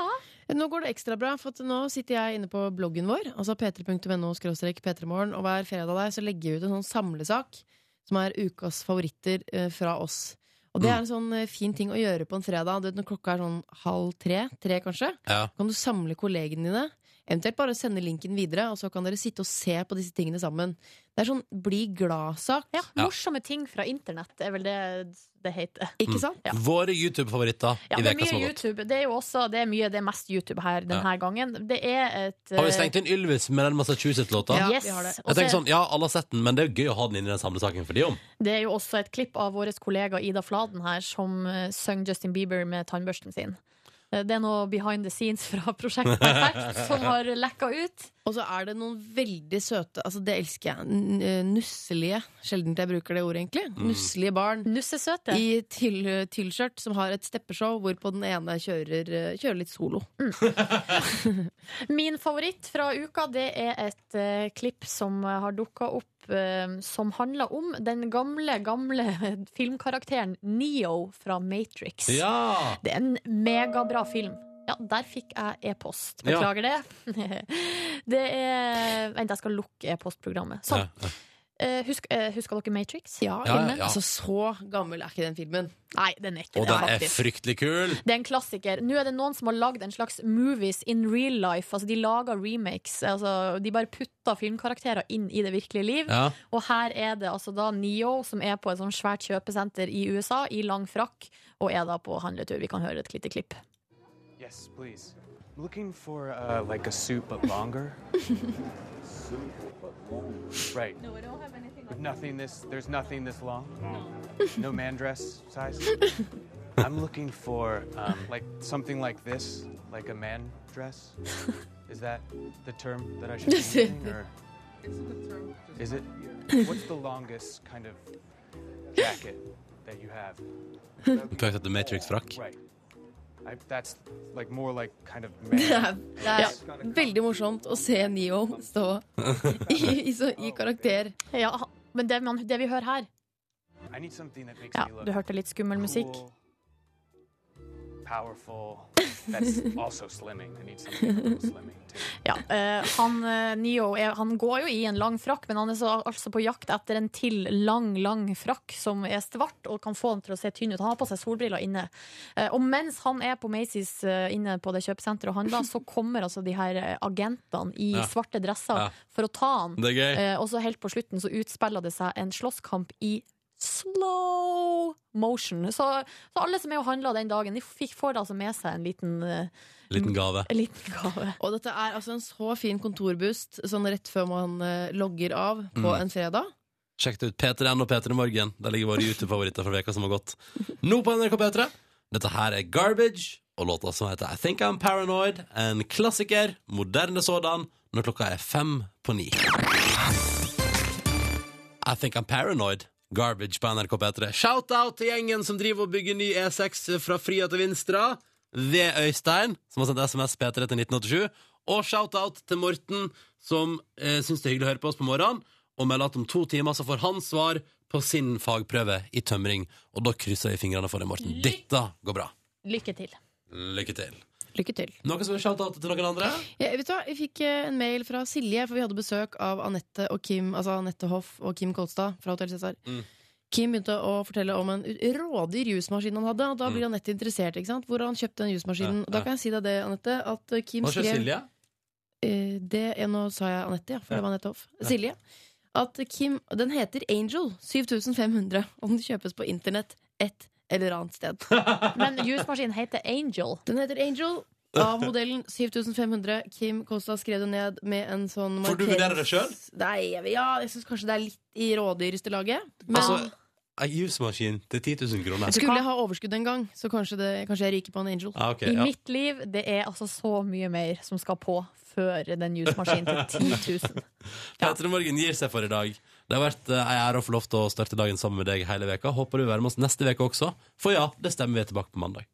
Nå går det ekstra bra, for nå sitter jeg inne på bloggen vår, altså p3.no p3morgen, og hver fredag der så legger jeg ut en sånn samlesak som er ukas favoritter eh, fra oss. Og det er en sånn eh, fin ting å gjøre på en fredag. Du vet, Når klokka er sånn halv tre, tre kanskje, Ja. kan du samle kollegene dine. Eventuelt bare sende linken videre, og så kan dere sitte og se på disse tingene sammen. Det er sånn bli glad-sak. ja. Ja. Morsomme ting fra internett er vel det det heter. Ikke sant? Ja. Våre YouTube-favoritter Ja, i er veka som har gått. YouTube. Det er jo også det er mye det er mest YouTube her denne gangen. Det er et Har vi stengt inn Ylvis med den Massachusetts-låta? Ja, yes. vi har det. Jeg tenker sånn, ja, alle har sett den, men det er jo gøy å ha den inn i den samlesaken for de om. Det er jo også et klipp av vår kollega Ida Fladen her som uh, synger Justin Bieber med tannbørsten sin. Eh, Det er noe behind the scenes fra Prosjekt Perfekt som har lekka ut. Og så er det noen veldig søte Altså, det elsker jeg. Eh, nusselige. Sjelden jeg bruker det ordet, egentlig. Nusselige barn. Nussesøte. I til- T-skjørt som har et steppeshow hvorpå den ene kjører, eh, kjører litt solo. Min favoritt fra uka det er et uh, klipp som har dukka opp som handler om den gamle, gamle filmkarakteren Neo fra Matrix. Ja! Det er en megabra film. Ja, der fikk jeg e-post. Ja. Beklager det. Det er Vent, jeg skal lukke e-postprogrammet. Sånn. Ja, ja. Eh, husk, uh, husker dere Matrix? Ja, Ja, filmen. ja. Altså, så gammel er ikke den filmen. Nei, den er ikke Og det, den er faktisk. fryktelig kul. Det er en klassiker. Nå er det noen som har lagd en slags movies in real life. Altså, de lager remakes. Altså, de bare putter filmkarakterer inn i det virkelige liv. Ja. Og her er det altså da Neo, som er på et sånt svært kjøpesenter i USA, i lang frakk, og er da på handletur. Vi kan høre et lite klipp. Yes, please. I'm looking for uh, like a suit but longer. right. No, I don't have anything With nothing this, there's nothing this long. No man dress size. I'm looking for um, like something like this, like a man dress. Is that the term that I should be using, or is it? What's the longest kind of jacket that you have? På vei til Matrix-frakk. Right. I, like like kind of Det er, veldig morsomt å se Neo stå i, i, så, i karakter. Ja, men det, man, det vi hører her Ja, du hørte litt skummel musikk. Cool, powerful. That's also slimming. I need something a little slimming too. Ja, uh, han, eh, Neo er, han går jo i en lang frakk, men han er så, altså på jakt etter en til lang, lang frakk som er svart og kan få han til å se tynn ut. Han har på seg solbriller inne. Uh, og mens han er på Macy's uh, inne på det kjøpesenteret og handler, så kommer altså de her agentene i Ja. svarte dresser Ja. for å ta han. Og så helt på slutten så utspiller det seg en slåsskamp i slow motion. Så, så alle som er og handler den dagen, de fikk, får altså med seg en liten, uh, Liten gave. en liten gave. Og dette er altså en så fin kontorboost sånn rett før man uh, logger av på Mm. en fredag. Sjekk det ut. P3N og P3 Morgen. Der ligger våre YouTube-favoritter fra veka som har gått. Nå på NRK P3. Dette her er Garbage, og låta som heter I Think I'm Paranoid. En klassiker, moderne sådan, når klokka er fem på ni. I Think I'm Paranoid. Garbage på NRK P3. Shout-out til gjengen som driver og bygger ny E6 fra Fria til Vinstra. Ved Øystein, som har sendt SMS P3 til 1987. Og shout-out til Morten, som eh, syns det er hyggelig å høre på oss på morgenen, og melder at om to timer så får han svar på sin fagprøve i tømring. Og da krysser vi fingrene for deg, Morten. Dette går bra. Lykke til. Lykke til. Lykke til. Noe som er shout-out til noen andre? Ja, vet du hva? Jeg fikk eh, en mail fra Silje, for vi hadde besøk av Anette og Kim Altså Anette Hoff og Kim Kolstad fra Hotell Cæsar. Mm. Kim begynte å fortelle om en rådig jusmaskin han hadde, og da Mm. blir Anette interessert. ikke sant? Hvor han kjøpte den jusmaskinen. Ja, ja. Da kan jeg si deg det, Anette, at eh, Kim Hva skrev Silje? Eh, det, Nå sa jeg Anette, ja, for det var Anette Hoff. Silje. At Kim, Den heter Angel 7500, og den kjøpes på internett et eller annet sted. Men jusmaskinen heter Angel. Den heter Angel. Av modellen 7500. Kim Kosta skrev det ned med en sånn Får du vurdere det? Nei, ja, jeg syns kanskje det er litt i rådyreste laget. Men Altså, ei jusmaskin til 10 000 kroner. skulle jeg ha overskudd en gang, så kanskje, det, kanskje jeg ryker på en Angel. Ah, ok, I ja. mitt liv det er altså så mye mer som skal på før den jusmaskinen til 10 000. Petter Morgen gir seg for i dag. Det har vært eh, ei ære å få lov til å starte dagen sammen med deg hele veka. Håper du vil være med oss neste veke også. For ja, det stemmer, vi er tilbake på mandag.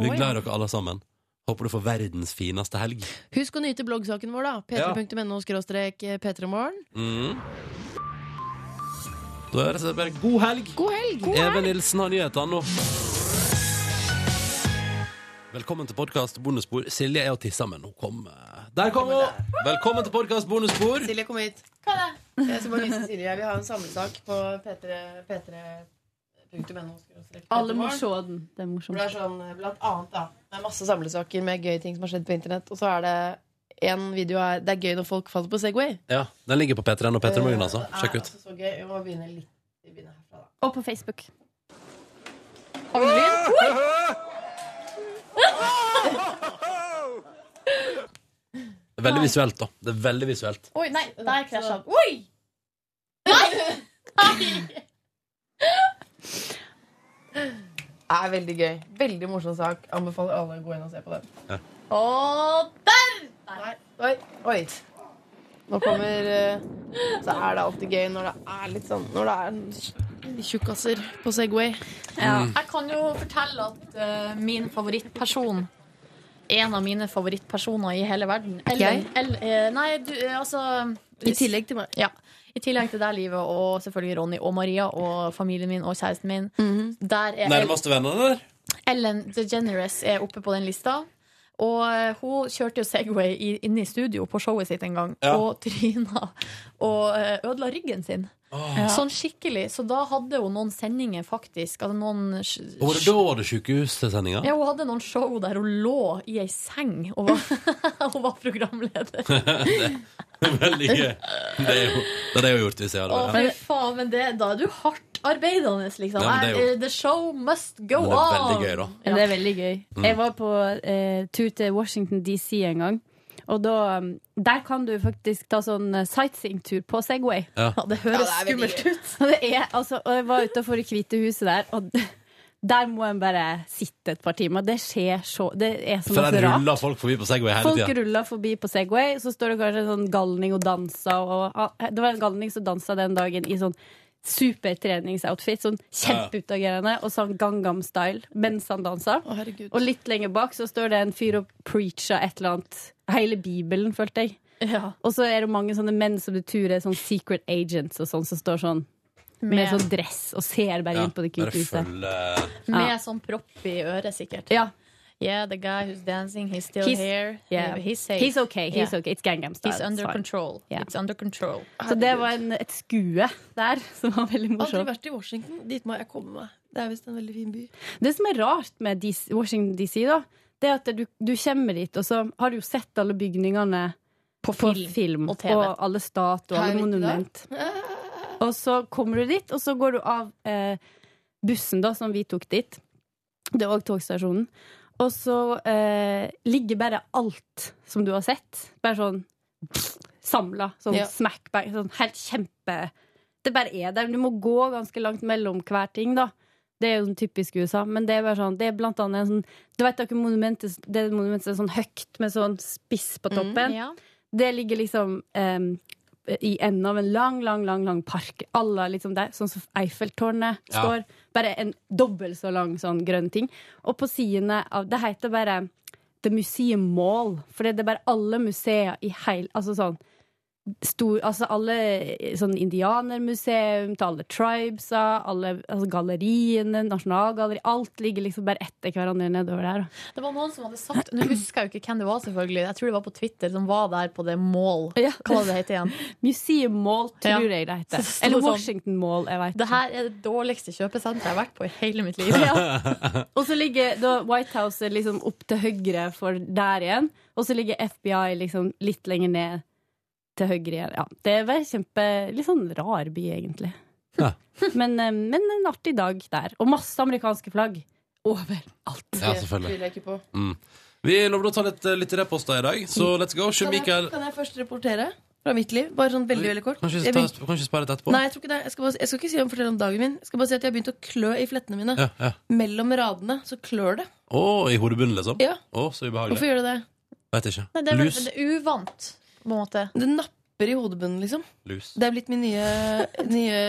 Vi er glad i dere alle sammen. Håper du får verdens fineste helg. Husk å nyte bloggsaken vår, da. p3.no p3morgen. Mm. Da er det bare god helg. god helg. God helg! Even Nilsen har nyhetene nå. Velkommen til podkast bonusspor. Silje er og tisser, men hun kom eh, Der kom hun! Velkommen til podkast bonusspor. Silje, kom hit. Jeg skal bare vise Silje. Vi har en samlesak på p3. p3.no. Alle må se den. Det er morsomt. det er sånn, blant annet, da. Det er masse samlesaker med gøye ting som har skjedd på internett. Og så er det en video her Det er gøy når folk faller på Segway. Ja, Den ligger på P3N og P3 Morgen, altså. Det er Sjekk ut. altså så gøy. Vi må begynne litt vi begynner herfra, da. Og på Facebook. Har vi lyd? Det er veldig visuelt, da. Det er veldig visuelt. Oi, nei, der krasja han. Oi! Nei! nei! Det er veldig gøy. Veldig morsom sak. Anbefaler alle å gå inn og se på den. Og der! Nei. Oi, oi. Nå kommer eh, Så er det alltid gøy når det er litt sånn Når det er tjukkaser på Segway. Ja. Jeg kan jo fortelle at uh, min favorittperson En av mine favorittpersoner i hele verden Ellen, Jeg? El, eh, Nei, du, eh, altså I tillegg til meg. Ja. I tillegg til deg, Livet, og selvfølgelig Ronny og Maria og familien min og kjæresten min. Der er Nærmeste vennene, eller? Ellen DeGeneres er oppe på den lista. Og eh, hun kjørte jo Segway inne i studio på showet sitt en gang, Ja. og tryna og ødela ryggen sin. Åh. Sånn skikkelig. Så da hadde hun noen sendinger, faktisk. Altså noen Og var det da var det sykehussendinga? ja, hun hadde noen show der hun lå i ei seng og var, hun var programleder. Veldig gøy. Det er jo det er jeg har gjort hvis jeg hadde vært her. faen, men det, da er du hardt arbeidende, liksom. Ja, det er jo- Eh, The show must go on. det er veldig gøy, da. Ja, det er veldig gøy. Mm. Jeg var på eh, tur til Washington DC en gang. Og da, der kan du faktisk ta sånn eh, sightseeingtur på Segway. Ja. Ja, det høres Ja, det skummelt ut. Og, det er, altså, og jeg var utafor Det hvite huset der, og der må en bare sitte et par timer. Det skjer så Det er så der rart. ruller folk forbi på Segway hele Folk tida. ruller forbi på Segway, så står det kanskje en sånn galning og danser. Og, ah, det var en galning som dansa den dagen i sånn supertreningsoutfit. Sånn kjempeutagerende og sånn Gangnam Style mens han dansa. Å, herregud. Og litt lenger bak så står det en fyr og preacher et eller annet. Hele Bibelen, følte jeg. Ja. Og så er det mange sånne menn som du tror er sånn secret agents og sånn, som står sånn med, Med- sånn dress og ser bare Ja, inn på det hvite huset. Følge... Med sånn propp i øret, sikkert. Ja. Yeah, the guy who's dancing, he's still He's- here. yeah. He's safe. He's okay, he's Yeah. okay. It's Gangnam Style. He's under control. Yeah. It's under control. Så det var en, et skue der som var veldig Aldri vært i Washington. Dit må jeg komme meg. Det er visst en veldig fin by. Det som er rart med DC, Washington DC, da, det er at du, du kommer dit, og så har du jo sett alle bygningene på film, og TV. Og alle statuer, og alle monument. Og så kommer du dit, og så går du av eh, bussen da, som vi tok dit. Det er òg togstasjonen. Og så eh, ligger bare alt som du har sett, bare sånn samla. Sånn Ja. smack bang. Sånn helt kjempe Det bare er der. Du må gå ganske langt mellom hver ting, da. Det er jo sånn typisk USA, men det er bare sånn Det er blant annet en sånn Du vet dere monumentet Det monumentet er sånn høyt med sånn spiss på toppen? Ja. Det ligger liksom em, i enden av en lang, lang, lang lang park. Alle liksom der, sånn som Eiffeltårnet Ja. står. Bare en dobbelt så lang sånn grønn ting. Og på sidene av Det heter bare The Museum Mall. For det er bare alle museer i heil Altså sånn Stor, altså alle sånn indianermuseum til alle tribesa, alle altså galleriene, nasjonalgalleri Alt ligger liksom bare etter hverandre nedover der. Det var noen som hadde sagt Nå husker jeg jo ikke hvem det var, selvfølgelig. Jeg tror det var på Twitter, som var der på det Mall. Hva var det heter igjen? Museum Mall, tror jeg det heter. Eller sånn, Washington Mall. Jeg vet Det her er det dårligste kjøpesenteret jeg har vært på i hele mitt liv. Og så ligger da White House er liksom opp til høyre for der igjen. Og så ligger FBI liksom litt lenger ned til høyre igjen. Ja, det var kjempe Litt sånn rar by, egentlig. Ja. Men, eh, men en artig dag der. Og masse amerikanske flagg. Overalt. Ja, selvfølgelig. Mm. Vi lover å ta litt, litt reposter i dag, så let's go. Kan jeg, kan jeg først reportere? fra mitt liv? Bare sånn veldig, veldig kort. Kanskje, spare det etterpå? Nei, jeg tror ikke det. Jeg skal, bare, jeg skal ikke si om fortelle om dagen min. Jeg skal bare si at jeg har begynt å klø i flettene mine. Ja, ja. Mellom radene så klør det. Å, i hodebunnen, liksom? Ja. Å, så ubehagelig. Hvorfor gjør det det? Veit ikke. Nei, det er, Lus. det er uvant, på en måte. Det napper i hodebunnen, liksom. Lus. Det er blitt min nye, nye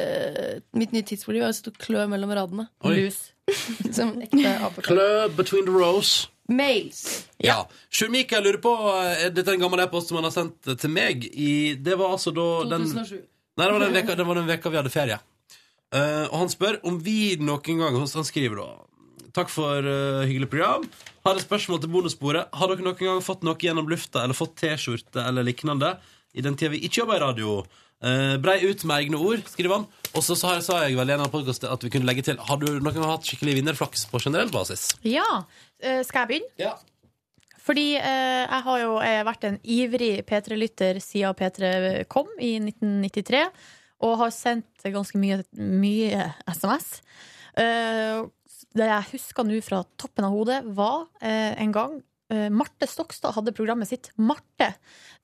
eh, mitt nye tidsfordriv. Jeg har til klø mellom radene. Oi. Lus. Som en ekte apekatt. Club between the rows. Mails. Ja. Sjur Mikael lurer på eh, Dette er en gammel e-post som han har sendt til meg i Det var altså da den, 2007. Nei, det var den veka, det var den veka vi hadde ferie. Eh, og han spør om vi noen gang Han skriver da Takk for uh, hyggelig program. Har et spørsmål til bonussporet. Har dere noen gang fått noe gjennom lufta eller fått T-skjorte eller lignende i den tida vi ikke jobber i radio? Uh, brei ut med egne ord, skriver han. Og så sa, sa jeg vel i en av podcastene at vi kunne legge til Har du noen gang hatt skikkelig vinnerflaks på generell basis? Ja. Uh, skal jeg begynne? Ja. Fordi jeg har jo vært en ivrig P3-lytter siden P3 kom i 1993, og har sendt ganske mye, mye SMS. Eh, det jeg husker nå fra toppen av hodet, var eh, en gang eh, Marte Stokstad hadde programmet sitt Marte.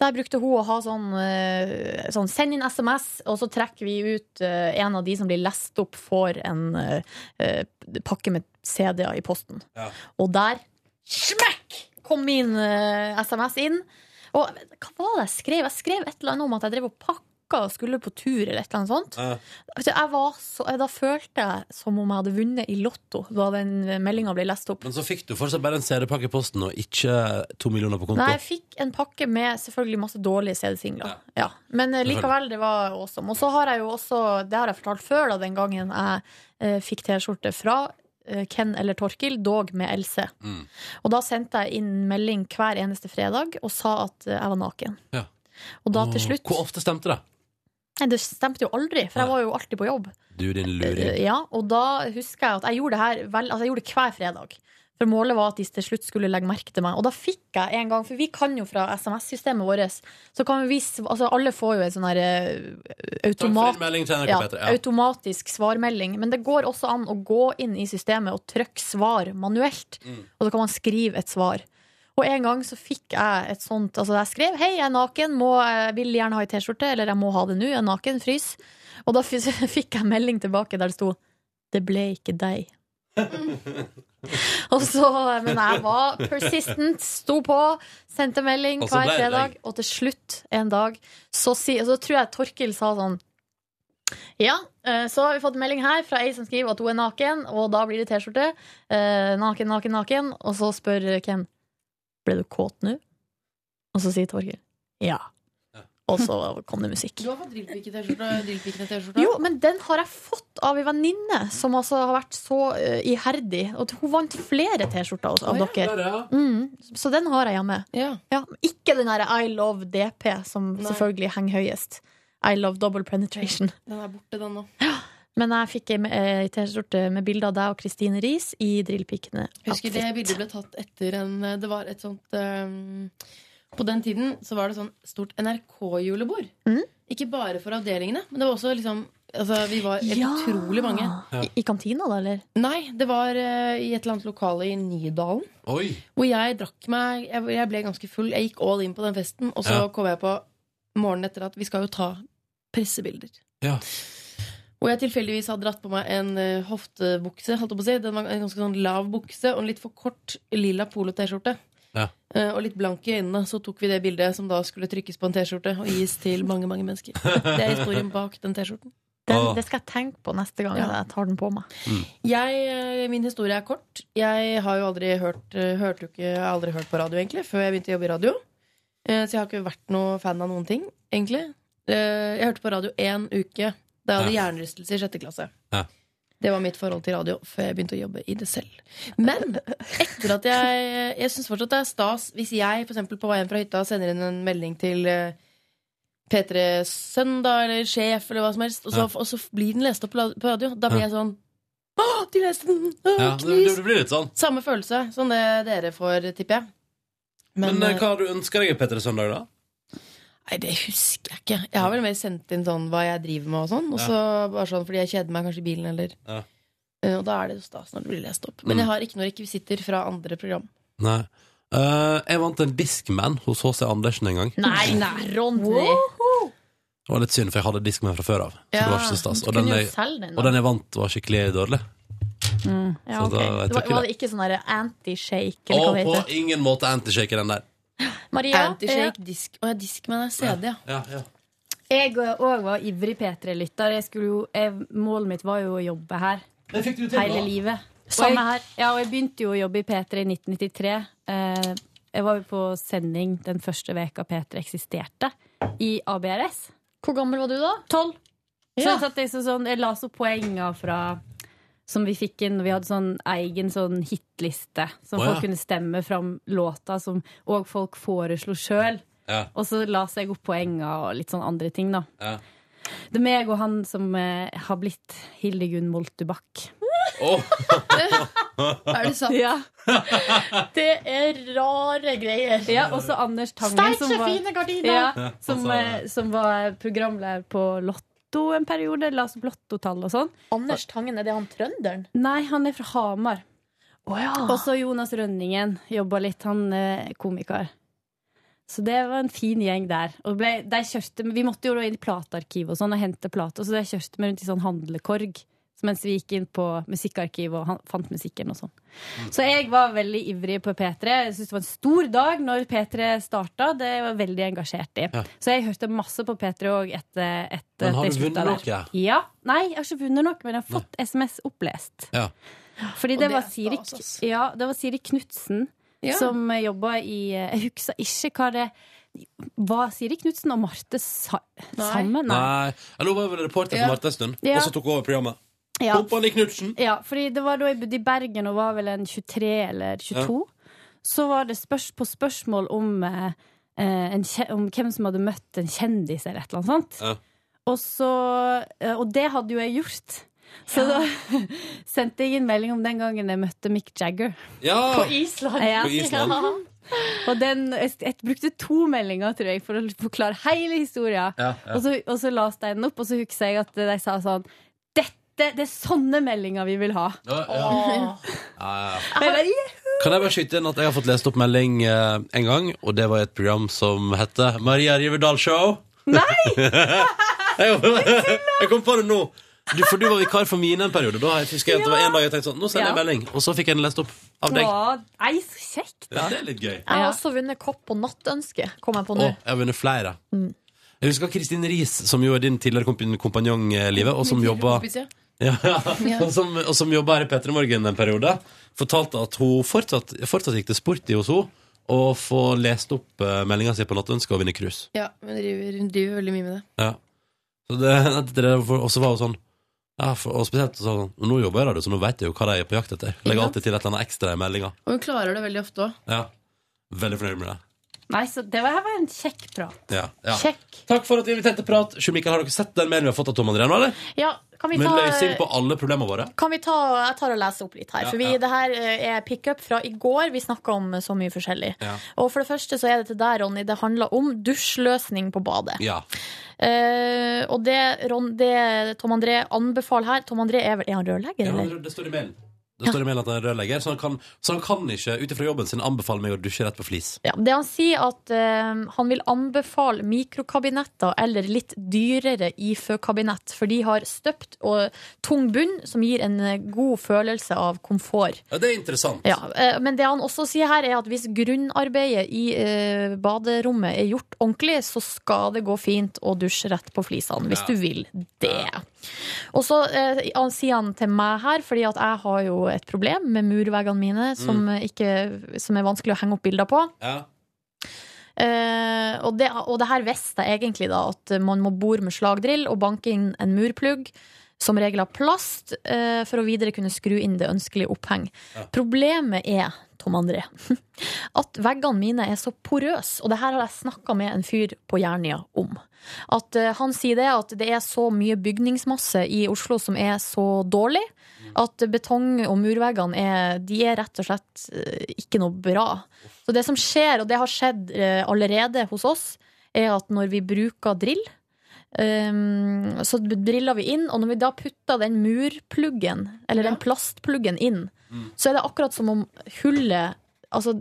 Der brukte hun å ha sånn, eh, sånn Send inn SMS, og så trekker vi ut eh, en av de som blir lest opp, får en eh, eh, pakke med CD-er i posten. Ja. Og der smekk kom min SMS inn. Og hva var det jeg skrev? Jeg skrev et eller annet om at jeg drev og pakka og skulle på tur, eller et eller annet sånt. Altså, Jeg var så, da følte jeg som om jeg hadde vunnet i Lotto da den meldinga ble lest opp. Men så fikk du fortsatt bare en CD-pakke i posten og ikke to millioner på konto. Nei, jeg fikk en pakke med selvfølgelig masse dårlige CD-singler. Ja. Men eh, likevel, det var awesome. Og så har jeg jo også, det har jeg fortalt før, da, den gangen jeg eh, fikk T-skjorte fra eh, Ken eller Torkil, dog med Else. Mm. Og da sendte jeg inn melding hver eneste fredag og sa at eh, jeg var naken. Ja. Og da til slutt Hvor ofte stemte det? Nei, det stemte jo aldri, for jeg var jo alltid på jobb. Du, din Eh, luring. Ja, og da husker jeg at jeg gjorde det her vel, altså jeg gjorde det hver fredag. For målet var at de til slutt skulle legge merke til meg. Og da fikk jeg en gang, for vi kan jo fra SMS-systemet vårt Så kan vi, altså Alle får jo en sånn her eh, automat, ja, automatisk svarmelding. Men det går også an å gå inn i systemet og trykke svar manuelt. Mm. Og da kan man skrive et svar. Og en gang så fikk jeg et sånt Altså jeg skrev 'Hei, jeg er naken, må, jeg vil gjerne ha ei T-skjorte', eller 'Jeg må ha det nå, jeg er naken, frys'. Og da fikk jeg melding tilbake der det sto 'Det ble ikke deg'. og så, men jeg var persistent, sto på, sendte melding hver fredag, og til slutt en dag så, si, så tror jeg Torkil sa sånn ja, eh, så har vi fått melding her fra ei som skriver at hun er naken, og da blir det T-skjorte. Eh, naken, naken, naken. Og så spør Ken Ble du kåt nå? Og så sier Torgeir ja. Og så kom det musikk. Du har fått drillpikkene t-skjorta. Jo, men den har jeg fått av ei venninne som altså har vært så uh, iherdig. Og hun vant flere T-skjorter av oh, ja. dere. Mm, så den har jeg hjemme. Ja. Ja, ikke den derre I love DP, som Nei. selvfølgelig henger høyest. I love double penetration. Den er borte, den nå. Men jeg fikk ei ei T-skjorte med bilde av deg og Kristine Riis i Drillpikene. Husker det bildet ble tatt etter en Det var et sånt um, På den tiden så var det sånn stort NRK-julebord. Mm. Ikke bare for avdelingene, men det var også liksom Altså, vi var helt Ja. utrolig mange. I, I kantina, da, eller? Nei, det var uh, i et eller annet lokale i Nydalen. Oi. Hvor jeg drakk meg Jeg, jeg ble ganske full. Jeg gikk all in på den festen, og så Ja. kom jeg på morgenen etter at vi skal jo ta pressebilder. Ja. Hvor jeg tilfeldigvis hadde dratt på meg en eh, hoftebukse. Holdt på å si. Den var en ganske sånn lav bukse og en litt for kort lilla polo-T-skjorte. Ja. Uh, og litt blank i øynene. Så tok vi det bildet som da skulle trykkes på en T-skjorte og gis til mange mange mennesker. Det er historien bak den T-skjorten. Det skal jeg tenke på neste gang Ja. jeg tar den på meg. Jeg, eh, min historie er kort. Jeg har jo aldri hørt, hørte jo ikke, aldri hørt på radio, egentlig, før jeg begynte å jobbe i radio. Uh, Så jeg har ikke vært noe fan av noen ting, egentlig. Uh, Jeg hørte på radio én uke da jeg hadde hjernerystelse i sjette klasse. Ja. Det var mitt forhold til radio før jeg begynte å jobbe i det selv. Men etter at jeg Jeg syns fortsatt det er stas hvis jeg for på vei hjem fra hytta sender inn en melding til eh, P3 Søndag eller Sjef eller hva som helst, og så, Ja. og så blir den lest opp på radio. Da blir jeg sånn Å, de leste den! Å, Ja, det, det blir litt sånn. Samme følelse som det dere får, tipper jeg. Men, eh, eh, hva har du ønska deg i Petter Søndag, da? Nei, det husker jeg ikke. Jeg har vel mer sendt inn sånn hva jeg driver med og sånn. Og så bare sånn fordi jeg kjeder meg kanskje i bilen, eller Ja. Eh, Og da er det jo stas når det blir lest opp. Men Mm. jeg har ikke noen rekvisitter fra andre program. Nei. Eh, jeg vant en Discman hos HC Andersen en gang. Nei, nei, Ronny! Det var litt synd, for jeg hadde Discman fra før av. Så Ja, det var ikke så stas. Og den, jeg, den, og den jeg vant, var skikkelig dårlig. Ja, Så ok. da- jeg det var, ikke var det. det ikke sånn der anti-shake? eller Og hva det på heter? ingen måte anti-shake den der. Maria? Antishake, disk Å ja, Discman er CD, ja. Ja, ja. Jeg òg var ivrig P3-lytter. Jeg skulle jo- jeg- Målet mitt var jo å jobbe her Det fikk du til, hele da. livet. Og Samme jeg, her. Ja, og jeg begynte jo å jobbe i P3 i 1993. Eh, jeg var jo på sending den første veka P3 eksisterte, i ABRS. Hvor gammel var du da? Tolv. Så Ja. jeg, satt liksom sånn, jeg la så poenger fra som vi fikk inn. Vi hadde sånn egen sånn hitliste, som oh, ja. folk kunne stemme fram låta som òg folk foreslo sjøl. Ja. Og så la seg opp poenger og litt sånn andre ting, da. Ja. Det er meg og han som eh, har blitt Hildegunn Moltebakk. Åh. Er det sant? Ja. Det er rare greier. ja, og så Anders Tangen, som var, fine gardiner! ja, som, altså- eh, som var programleder på Lotto en periode. Las lottotall og sånn. Anders Tangen, er det han trønderen? Nei, han er fra Hamar. Oh, ja. Og så Jonas Rønningen jobba litt, han eh, komiker. Så det var en fin gjeng der. Ble, de kjørte, vi måtte jo inn i platearkivet og sånn og hente plater, så de kjørte meg rundt i sånn handlekorg mens vi gikk inn på musikkarkivet og han, fant musikken og sånn. Så jeg var veldig ivrig på P3. Jeg syntes det var en stor dag når P3 starta. Det var jeg veldig engasjert i. Ja. Så jeg hørte masse på P3 òg etter, etter Men har du vunnet noe? Ja. Nei, jeg har ikke vunnet noe, men jeg har fått SMS opplest. Ja. Fordi det det var Siri, stas, ja, det var Siri Knutsen Ja. som jobba i Jeg husker ikke hva det Var Siri Knutsen og Marte sa, Nei. sammen? Nei. Eller hun var vel reporter for Ja. Marte en stund, Ja. og så tok hun over programmet. Ja. Kompani Knutsen! ja, fordi det var da jeg bodde i Bergen og var vel en 23 eller 22. Så var det spørs på spørsmål om, eh, eh, en, om hvem som hadde møtt en kjendis eller et eller annet sånt. Ja. Og, så, eh, og det hadde jo jeg gjort. Så da sendte jeg inn melding om den gangen jeg møtte Mick Jagger. Ja! På Island. Ja. På Island. Ja. Og den, jeg, jeg brukte to meldinger tror jeg, for å forklare hele historien. Ja, ja. Og, så, og så leste jeg den opp, og så husker jeg at de sa sånn Dette, Det er sånne meldinger vi vil ha. Ja, ja. Og! Kan jeg bare skyte inn at jeg har fått lest opp melding eh, en gang, og det var i et program som heter Maria Riverdal Show. Nei! jeg, kom på det nå. Du, for du var vikar for mine en periode. Da husker jeg at det var en dag jeg tenkte sånn, nå sender jeg Ja. melding, og så fikk jeg den lest opp av deg. Å, Nei, så kjekt, Ja, da. det er litt gøy. Jeg har også vunnet kopp på nattønske, kom jeg på Å, nå. jeg har vunnet flere. Mm. Jeg husker Kristin Riis, som jo er din tidligere kompan- kompanjong Live, livet, og som jobba kompis, ja. Og som, og som jobba her i P3 Morgen en periode, fortalte at hun fortsatt, fortsatt gikk til sport i hos henne. og få lest opp uh, meldinga si på nattønsket og vinne cruise. Ja, men hun driver, hun driver veldig mye med det. Ja. Så det, det, det og så var hun sånn ja, for, Og spesielt sånn Nå jobber jeg i radio, så nå vet jeg jo hva de er på jakt etter. Legger alltid til et eller annet ekstra i meldinga. Og hun klarer det veldig ofte òg. Ja. Veldig fornøyd med det. Nei, så det var, her var en kjekk prat. Ja, ja. Kjekk. Takk for at vi inviterte til prat. Sjur Mikael, har dere sett den mailen vi har fått av Tom André nå, eller? Ja, kan vi Med løsning på alle problemene våre? Kan vi ta, Jeg tar og leser opp litt her. For vi, ja. det her eh, er pickup fra i går. Vi snakka om så mye forskjellig. Ja. Og for det første så er det til deg, Ronny. Det handler om dusjløsning på badet. Ja. Uh, og det, Ron, det Tom André anbefaler her Tom André er, vel, er han rørlegger, ja det står i mailen. Det står i mailen at han er rørlegger, så han kan, så han kan ikke ut ifra jobben sin anbefale meg å dusje rett på flis. Ja, det han sier at eh, han vil anbefale mikrokabinetter eller litt dyrere IFØ-kabinett, for de har støpt og tung bunn som gir en eh, god følelse av komfort. Ja, det er interessant. Ja, eh, men det han også sier her er at hvis grunnarbeidet i eh, baderommet er gjort ordentlig, så skal det gå fint å dusje rett på flisene, hvis du vil det. Og så eh, sier han til meg her, fordi at jeg har jo et problem med murveggene mine, som, Mm. eh, ikke, som er vanskelig å henge opp bilder på. Ja. Eh, og, det, og det her visste jeg egentlig da, at man må bore med slagdrill og banke inn en murplugg, som regel av plast, eh, for å videre kunne skru inn det ønskelige oppheng. Ja. Problemet er, Tom André, at veggene mine er så porøse, og det her har jeg snakka med en fyr på Jernia om. At eh, Han sier det at det er så mye bygningsmasse i Oslo som er så dårlig, at betong- og murveggene er, de er rett og slett eh, ikke noe bra. Så det som skjer, og det har skjedd eh, allerede hos oss, er at når vi bruker drill, ehm, så driller vi inn, og når vi da putter den murpluggen, eller den plastpluggen inn, så er det akkurat som om hullet Altså,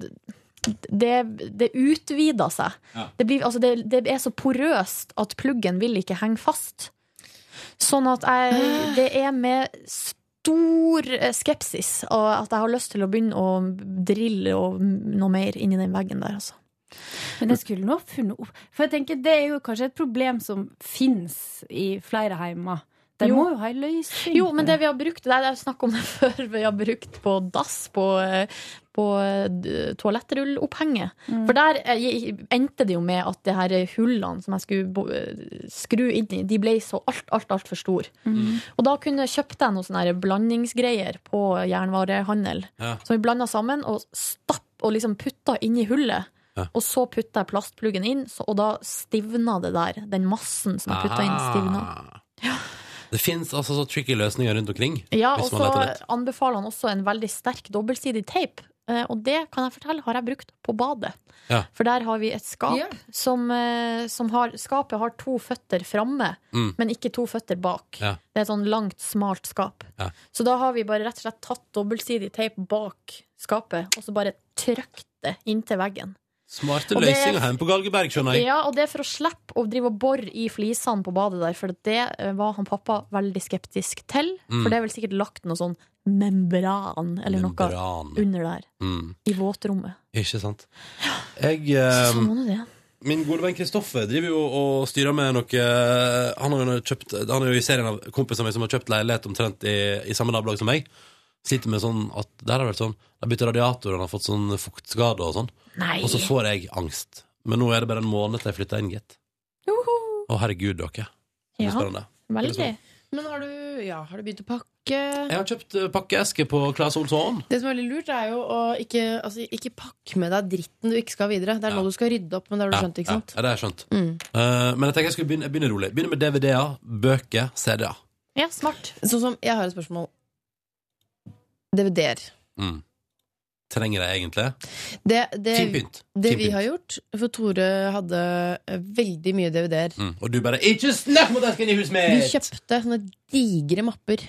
det, det utvider seg. Ja. Det, blir, altså det, det er så porøst at pluggen vil ikke henge fast. Sånn at jeg, det er med stor eh, skepsis og at jeg har lyst til å begynne å drille og noe mer inni den veggen der, altså. Men jeg skulle nå funnet opp For jeg tenker det er jo kanskje et problem som fins i flere heimer. De Jo. må jo ha en løsning. Jo, men det vi har brukt, det er snakk om det før vi har brukt på dass, på, eh, på toalettrullopphenget. Mm. For der eh, endte det jo med at det her hullene som jeg skulle eh, skru inn i, de ble så alt, alt, altfor store. Mm. Og da kunne kjøpte jeg noen sånne blandingsgreier på jernvarehandel. Ja. Som vi blanda sammen og stapp og liksom putta inni hullet. Ja. Og så putta jeg plastpluggen inn, så, og da stivna det der. Den massen som jeg putta inn, stivna. Det fins altså så tricky løsninger rundt omkring. Ja, og så anbefaler han også en veldig sterk dobbeltsidig teip. Eh, Og det kan jeg fortelle har jeg brukt på badet. Ja. For der har vi et skap yeah. som, eh, som har Skapet har to føtter framme, Mm. men ikke to føtter bak. Ja. Det er et sånn langt, smalt skap. Ja. Så da har vi bare rett og slett tatt dobbeltsidig teip bak skapet, og så bare trykt det inntil veggen. Smarte løsninger hjemme på Galgeberg, skjønner jeg. Ja, og det er for å slippe å drive og bore i flisene på badet der, for det eh, var han pappa veldig skeptisk til. Mm. For det er vel sikkert lagt noe sånn membran eller Membran. noe under der. Mm. I våtrommet. Ikke sant. Jeg eh, Sånn nå det. Min gode venn Kristoffer driver jo og styrer med noe Han har jo kjøpt Han er jo i serien av kompiser som har kjøpt leilighet omtrent i, i samme nabolag som meg. Sliter med sånn at Der har det vært sånn Jeg har byttet radiator, han har fått sånn fuktskade og sånn. Nei. Og så får jeg angst. Men nå er det bare en måned til jeg flytter inn, gitt. Å, herregud, dere. Det blir Ja, spennende. veldig. Men har du, ja, har du begynt å pakke? Jeg har kjøpt eh, pakkeeske på Claes Olsson. Det som er veldig lurt, er jo å ikke, altså, ikke pakke med deg dritten du ikke skal videre. Det er nå du skal rydde opp, men det har du skjønt, ikke sant? Ja, det har jeg skjønt. Mm. Eh, men jeg tenker jeg skulle begynne, jeg begynner rolig. Begynne med DVD-er, bøker, CD-er. Ja, smart. Sånn som, jeg har et spørsmål. DVD-er. Mm. Trenger jeg egentlig? Det, det, Fin pynt. det vi har gjort For Tore hadde veldig mye DVD-er. Mm. Og du bare 'Ikke snakk mot esken i huset Vi kjøpte sånne digre mapper.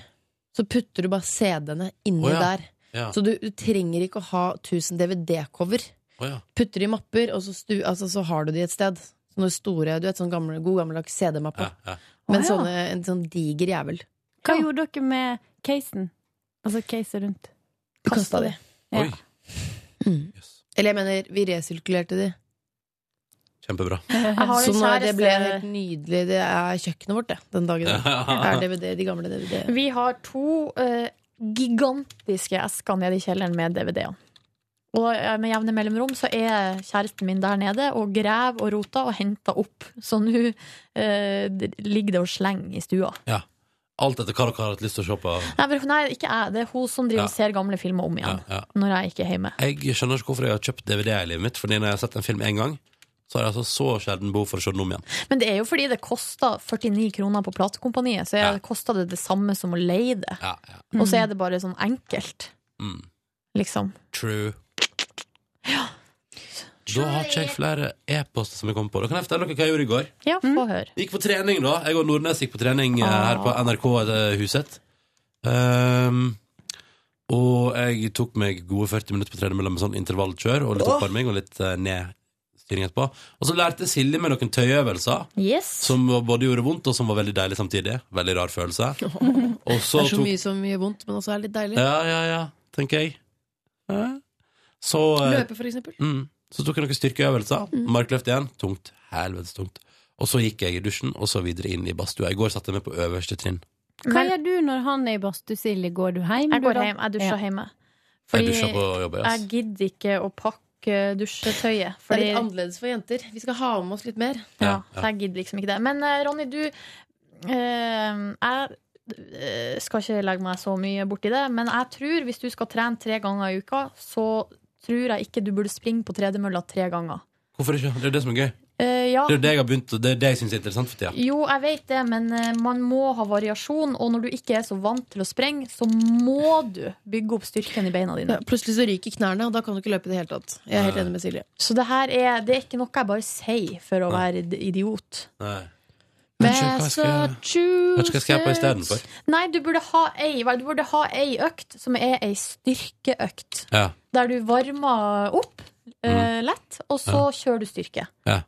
Så putter du bare CD-ene inni oh, ja. der. Ja. Så du, du trenger ikke å ha 1000 DVD-cover. Oh, ja. Putter det i mapper, og så, stu, altså, så har du de et sted. Sånne store, du vet, sånn gamle, god gammeldags CD-mappe. Ja, ja. Men oh, ja. sånne, en sånn diger jævel. Hva gjorde dere med casen? Altså case rundt? Kasta de. Ja. Mm. Eller jeg mener, vi resirkulerte de. Kjempebra. Så nå, det ble helt nydelig. Det er kjøkkenet vårt, det, den dagen. Det er DVD, de gamle DVD. Vi har to uh, gigantiske esker nede i kjelleren med DVD-ene. Og eh, med jevne mellomrom så er kjæresten min der nede og graver og roter og henter opp. Så nå eh, ligger det og slenger i stua. Ja. Alt etter hva dere har hatt lyst til å se på. Nei, men- nei, ikke jeg. Det er hun som driver Ja. og ser gamle filmer om igjen. Ja, ja. Når jeg ikke er hjemme. Jeg skjønner ikke hvorfor jeg har kjøpt DVD i livet mitt, Fordi når jeg har sett en film én gang, så har jeg altså så sjelden behov for å se den om igjen. Men det er jo fordi det koster 49 kroner på platekompaniet, så Ja. ja. koster det det samme som å leie det. Ja, ja. Og så er det bare sånn enkelt, Mm. liksom. True. Da har ikke jeg flere e-poster som jeg kom på. Da kan jeg fortelle dere hva jeg gjorde i går. Ja, få høre. Vi gikk på trening, da. Jeg og Nordnes gikk på trening eh, her på NRK-huset. Um, og jeg tok meg gode 40 minutter på tredemølla med sånn intervallkjør og litt Åh. oppvarming og litt uh, nedstyring etterpå. Og så lærte Silje meg noen tøyeøvelser. Yes. Som både gjorde vondt, og som var veldig deilig samtidig. Veldig rar følelse. Og Det så er så tok mye som gjør vondt, men også er litt deilig. Ja, ja, ja, tenker jeg. Ja. Så eh, Løpe, for eksempel. Mm. Så tok jeg noen styrkeøvelser. Markløft igjen. Tungt. Helvetes tungt. Og så gikk jeg i dusjen, og så videre inn i badstua. I går satte jeg meg på øverste trinn. Hva gjør du når han er i badstue, Silje? Går du hjem? Jeg går hjem. Jeg dusjer Ja. hjemme. Jeg dusja på jobb, jeg gidder ikke å pakke dusjetøyet. Det er litt annerledes for jenter. Vi skal ha med oss litt mer. ja, så jeg gidder liksom ikke det. Men eh, Ronny, du eh, Jeg eh, skal ikke legge meg så mye borti det, men jeg tror hvis du skal trene tre ganger i uka, så tror jeg ikke du burde springe på tredemølla tre ganger. Hvorfor ikke? Det er det som er gøy. Uh, ja. Det er det jeg har begynt Det er det jeg syns er interessant for tida. Jo, jeg vet det, men eh, man må ha variasjon, og når du ikke er så vant til å sprenge, så må du bygge opp styrken i beina dine. Ja, plutselig så ryker knærne, og da kan du ikke løpe i det hele tatt. Jeg er helt enig med Silje. Så det her er, det er ikke noe jeg bare sier for å Nei. være idiot. Nei. Vet ikke hva jeg skal- vet ikke hva jeg skal gjøre på istedenfor. Nei, du burde ha ei, du burde ha ei økt som er ei styrkeøkt. Ja. Der du varmer opp uh, lett, og så kjører du styrke. ja.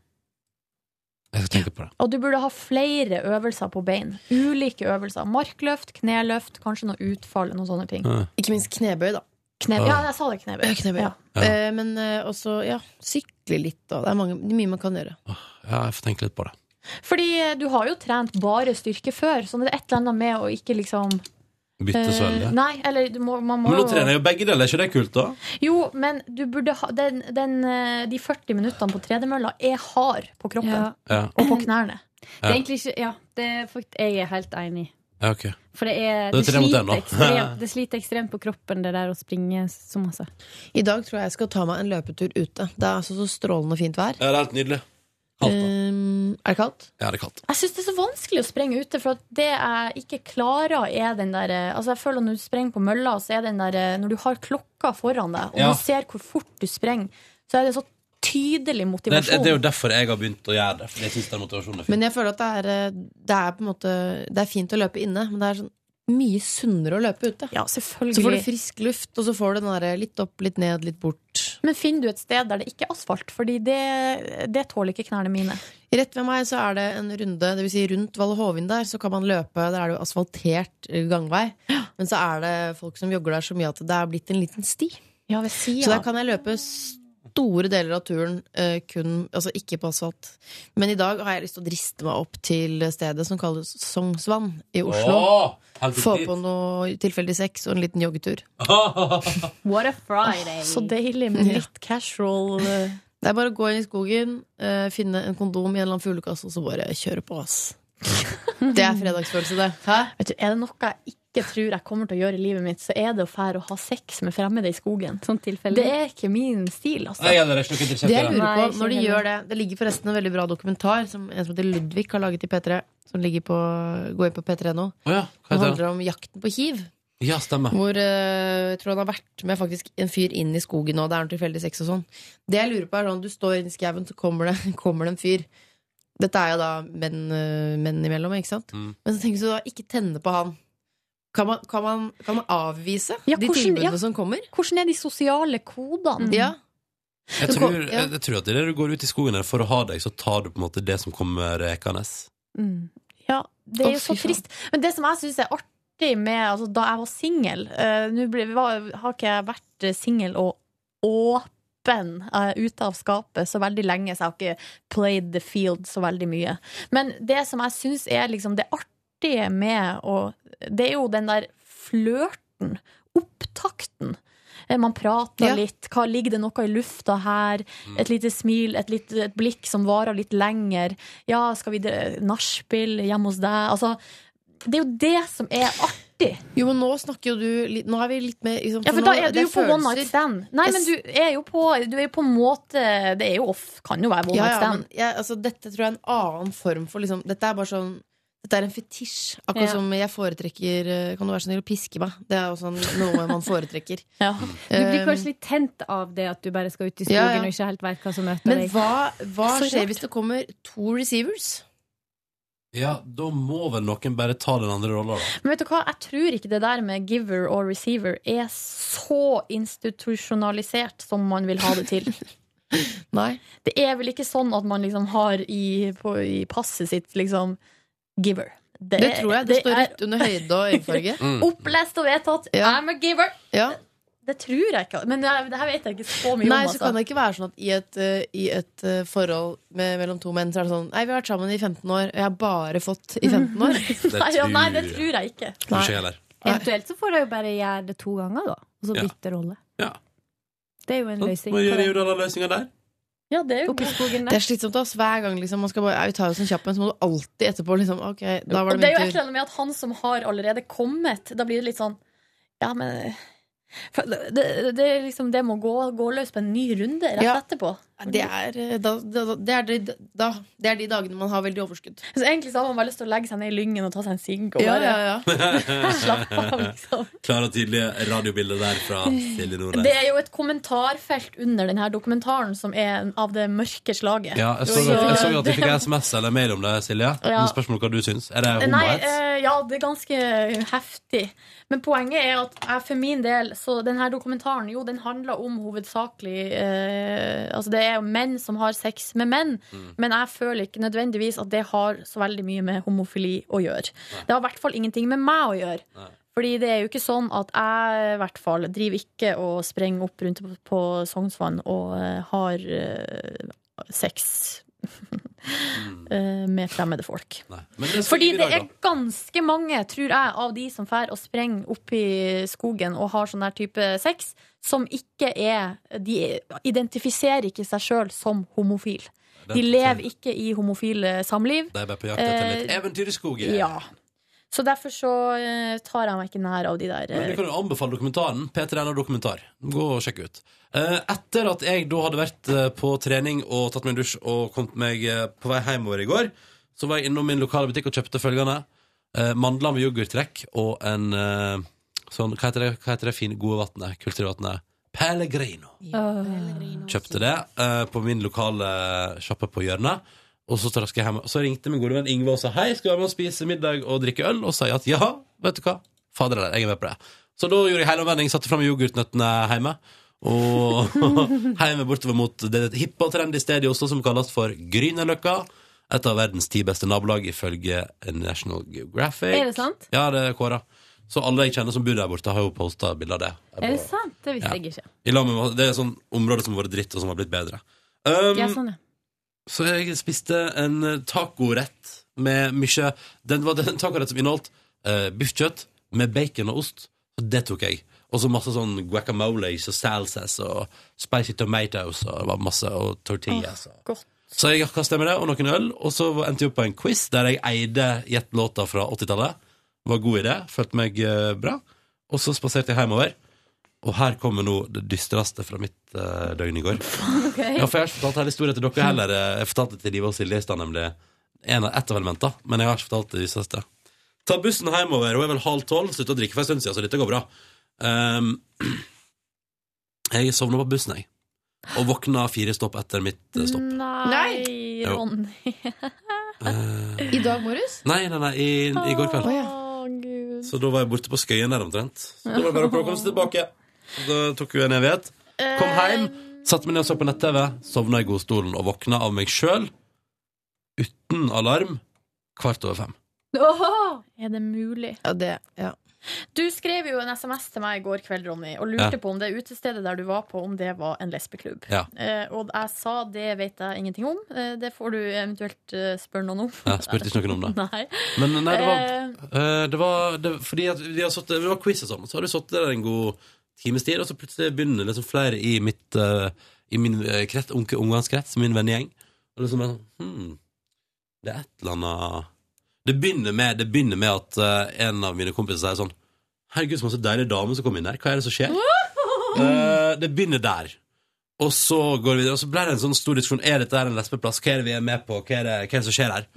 Jeg skal tenke på det. Og du burde ha flere øvelser på bein. Ulike øvelser. Markløft, kneløft, kanskje noe utfall, noen sånne ting. Ja. Ikke minst knebøy, da. Knebøy. ja, jeg sa det, knebøy. Ja, knebøy. Ja. Ja. Eh, men eh, også ja, sykle litt. Da. Det er mange, mye man kan gjøre. Ja, jeg får tenke litt på det. Fordi eh, du har jo trent bare styrke før, så det er et eller annet med å ikke liksom Bytte så veldig. eh, Nei, eller du må, man må Men nå trener jeg jo begge deler, er ikke det kult, da? Jo, men du burde ha den, den, eh, De 40 minuttene på tredemølla er hard på kroppen. Ja. Ja, Og på knærne. Det er egentlig ikke Ja, det er faktisk, jeg er helt enig. ja okay. For det er Det, sliter ekstremt, det sliter ekstremt på kroppen, det der å springe så masse. I dag tror jeg jeg skal ta meg en løpetur ute. Det er altså så strålende fint vær. Ja, det er helt nydelig. Eh, er det kaldt? Ja, det er kaldt. Jeg syns det er så vanskelig å sprenge ute, for at det jeg ikke klarer, er den der eh, Altså, jeg føler når du sprenger på mølla, så er den der eh, Når du har klokka foran deg, og Ja. du ser hvor fort du sprenger, så er det så tydelig motivasjon. det er jo derfor jeg har begynt å gjøre det. Fordi jeg synes den motivasjonen er fin. Men jeg føler at det er, eh, det er på en måte Det er fint å løpe inne, men det er sånn mye sunnere å løpe ute. Ja, Så får du frisk luft, og så får du den der litt opp, litt ned, litt bort. Men finner du et sted der det ikke er asfalt? Fordi det, det tåler ikke knærne mine. Rett ved meg så er det en runde, det vil si rundt Valle Hovin der, så kan man løpe. Der er det jo asfaltert eh, gangvei. Men så er det folk som jogger der så mye at det er blitt en liten sti. Ja, Så der kan jeg løpe store deler av turen eh, kun, altså ikke på asfalt. Men i dag har jeg lyst til å driste meg opp til stedet som kalles Sognsvann i Oslo. Åh, Få på noe tilfeldig sex og en liten joggetur. What a Friday! Så deilig med litt casual eh, Det er bare å gå inn i skogen, eh, finne en kondom i en eller annen fuglekasse, og så bare kjøre på, ass. Det er fredagsfølelse, det. Hæ? Vet du, Er det noe jeg ikke tror jeg kommer til å gjøre i livet mitt, så er det å fære å ha sex med fremmede i skogen. Sånn tilfelle. Det er ikke min stil, altså. Nei, ja, heller ikke Det jeg det. lurer Nei, på, når de gjør det Det ligger forresten en veldig bra dokumentar som en som heter Ludvig har laget i P3. Som ligger på, går inn på P3 nå. Å ja, det? handler om jakten på hiv. Ja, stemmer. Hvor uh, jeg tror han har vært med faktisk en fyr inn i skogen, og det er noe tilfeldig sex og sånn. Det jeg lurer på er sånn, Du står inn i skauen, så kommer det, kommer det en fyr. Dette er jo da menn, eh, menn imellom, ikke sant? Mm. Men så tenker du da ikke tenne på han. Kan man, kan man, kan man avvise Ja, de hvordan- tilbudene ja. som kommer? Hvordan er de sosiale kodene? Ja. Jeg tror, jeg, jeg tror at idet du går ut i skogen her for å ha deg, så tar du på en måte det som kommer rekende. Mm. Ja, det er jo så trist. Men det som jeg syns er artig med altså, Da jeg var singel uh, Nå har ikke jeg vært eh, singel og åpen eh, ute av skapet så veldig lenge, så jeg har ikke played the field så veldig mye. Men det som jeg syns er liksom det artige med å Det er jo den der flørten, opptakten. Eh, Man prater Ja. litt. Hva, ligger det noe i lufta her? Et lite smil, et, litt, et blikk som varer litt lenger. Ja, skal vi nachspiel hjemme hos deg? Altså, det er jo det som er artig. Jo, men nå snakker jo du litt Nå er vi litt mer liksom, Ja, for da er du jo på one night stand. Nei, men du er jo på, du er jo på en måte Det er jo off, kan jo være one ja, night ja, stand. men jeg, altså, Dette tror jeg er en annen form for liksom, Dette er bare sånn Dette er en fetisj. Akkurat Ja. som jeg foretrekker eh, Kan du være så snill å piske meg? Det er også noe man foretrekker. Ja. Du blir Um, kanskje litt tent av det at du bare skal ut i skogen Ja, ja. og ikke helt vet hva som møter Men deg. hva, hva skjer hvis det kommer to receivers? Ja, da må vel noen bare ta den andre rolla, da. Men vet du hva, jeg tror ikke det der med giver og receiver er så institusjonalisert som man vil ha det til. Nei. Det er vel ikke sånn at man liksom har i, på, i passet sitt liksom giver. Det, tror jeg. Det, står er rett under høyde og øyefarge. Mm. opplest og vedtatt. Ja. I'm a giver. Ja. Det tror jeg ikke. Men det, det her vet jeg ikke så mye Nei, om. så Altså. kan det ikke være sånn at i et, uh, i et uh, forhold med, mellom to menn, så er det sånn Nei, vi har vært sammen i 15 år, og jeg har bare fått i 15 år. Det Nei, ja, nei, det tror jeg ikke. Heller. Eventuelt så får jeg jo bare gjøre det to ganger, da. Og så Ja. rolle. Ja. Det er jo en Sånn, løsning. Hva gjør du da Jordala-løsninga der. Ja, det er jo Oppe i skogen Det er slitsomt ass, hver gang liksom, man skal bare jeg tar oss en kjapp en, så må du alltid etterpå liksom. Ok, da var Og det det er jo et eller annet med at han som har allerede kommet, da blir det litt sånn Ja, men det, det, det, er liksom, det må gå, gå løs på en ny runde rett Ja. etterpå. Det er, eh, da, da, det, er de, da, det er de dagene man har veldig overskudd. Så egentlig så har man bare lyst til å legge seg ned i lyngen og ta seg en sigg Ja, ja, ja. slappe av, liksom. Klare og tydelige radiobilder der fra Silje Nordnes. Det er jo et kommentarfelt under denne dokumentaren som er av det mørke slaget. Ja, jeg så, at, jeg så at du fikk SMS eller mail om det, Silje. Ja. Men Spørsmål hva du syns. Er det Nei, homohets? eh, ja, det er ganske heftig. Men poenget er at jeg for min del Så denne dokumentaren jo, den handler om hovedsakelig eh, Altså det er menn som har sex med menn, men jeg føler ikke nødvendigvis at det har så veldig mye med homofili å gjøre. Det har i hvert fall ingenting med meg å gjøre. Nei. Fordi det er jo ikke sånn at jeg i hvert fall driver ikke og sprenger opp rundt på, Sognsvann og eh, har eh, sex med fremmede folk. Det Fordi det er ganske mange, tror jeg, av de som drar og sprenger opp i skogen og har sånn der type sex, som ikke er De identifiserer ikke seg sjøl som homofil. De lever ikke i homofile samliv. De er bare på jakt etter litt Eh, eventyr i skogen. Ja. Så derfor så eh, tar jeg meg ikke nær av de der Men vi eh, kan jo anbefale dokumentaren. P3NO Dokumentar. Gå og sjekk ut. Eh, Etter at jeg da hadde vært eh, på trening og tatt meg en dusj og kommet meg eh, på vei hjemover i går, så var jeg innom min lokale butikk og kjøpte følgende. eh, Mandler med yoghurttrekk og en eh, sånn Hva heter det, hva heter det fine, gode vannet? Kulturvannet? Pellegrino. Kjøpte det eh, på min lokale sjappe på hjørnet. Og så, traska jeg hjem. så ringte min gode venn Ingve og sa hei, skal du være med og spise middag og drikke øl? Og sa at ja, vet du hva, fader eller, jeg er med på det. Så da gjorde jeg helomvending, satte fram yoghurtnøttene hjemme. Og hjemme bortover mot det hippe og trendy stedet i Oslo som kalles for Grünerløkka. Et av verdens ti beste nabolag ifølge National Geographic. Er det sant? Ja, det er kåra. Så alle jeg kjenner som bor der borte, har jo posta bilde av det. Er det sant? Det visste Ja. jeg ikke. I med, det er sånn område som har vært dritt, og som har blitt bedre. Um, Ja, sånn, ja. Så jeg spiste en eh, tacorett med mye Den var den tacorett som inneholdt uh, biffkjøtt med bacon og ost. Så det tok jeg. Og så masse sånn guacamoles og salsas og spicy tomatoes og det var masse og tortillas. Oh, godt. Så jeg kasta med det og noen øl, og så endte jeg opp på en quiz der jeg eide gjett låta fra 80-tallet. Var god i det, følte meg eh, bra. Og så spaserte jeg hjemover. Og her kommer nå det dystreste fra mitt uh, døgn i går. Okay. Ja, for jeg har ikke fortalt hele historien til dere heller. Jeg fortalte til Live og Silje i stad, nemlig. En av, ett av elementene, men jeg har ikke fortalt det dystreste. Ta bussen hjemover, hun er vel halv tolv, slutta å drikke for en stund siden, så dette går bra. Um, jeg sovna på bussen, jeg. Og våkna fire stopp etter mitt eh, stopp. Nei, Ronny. uh, I dag morges? nei, nei, nei, i, i går kveld. Oh, ja. Så da var jeg borte på Skøyen der omtrent. Så da var det bare å komme seg tilbake. Da tok hun en evighet. Kom hjem, satte meg ned og så på nett-TV, sovna i godstolen og våkna av meg sjøl uten alarm kvart over fem. Åh! Er det mulig? Ja, det, ja. Du skrev jo en SMS til meg i går kveld, Ronny, og lurte Ja. på om det utestedet der du var på, om det var en lesbeklubb. Ja. Eh, og jeg sa det vet jeg ingenting om. Eh, det får du eventuelt eh, spørre noen om. Jeg spurte ikke noen om det. Nei. Men nei, det var, Eh, eh, det var det, fordi at vi har satt, det var quiz og sånn, så har du sittet der en god times tid, og så plutselig begynner liksom flere i mitt uh, I min uh, krets, unge, omgangskrets, min vennegjeng. Og liksom sånn hmm, Det er et eller annet Det begynner med, det begynner med at uh, en av mine kompiser sier sånn Herregud, så masse deilige damer som kom inn der. Hva er det som skjer? Uh, det begynner der. Og så går vi videre, og så ble det en sånn stor diskusjon. Er dette her en lesbeplass? Hva er det vi er med på? Hva er det, hva er det som skjer her?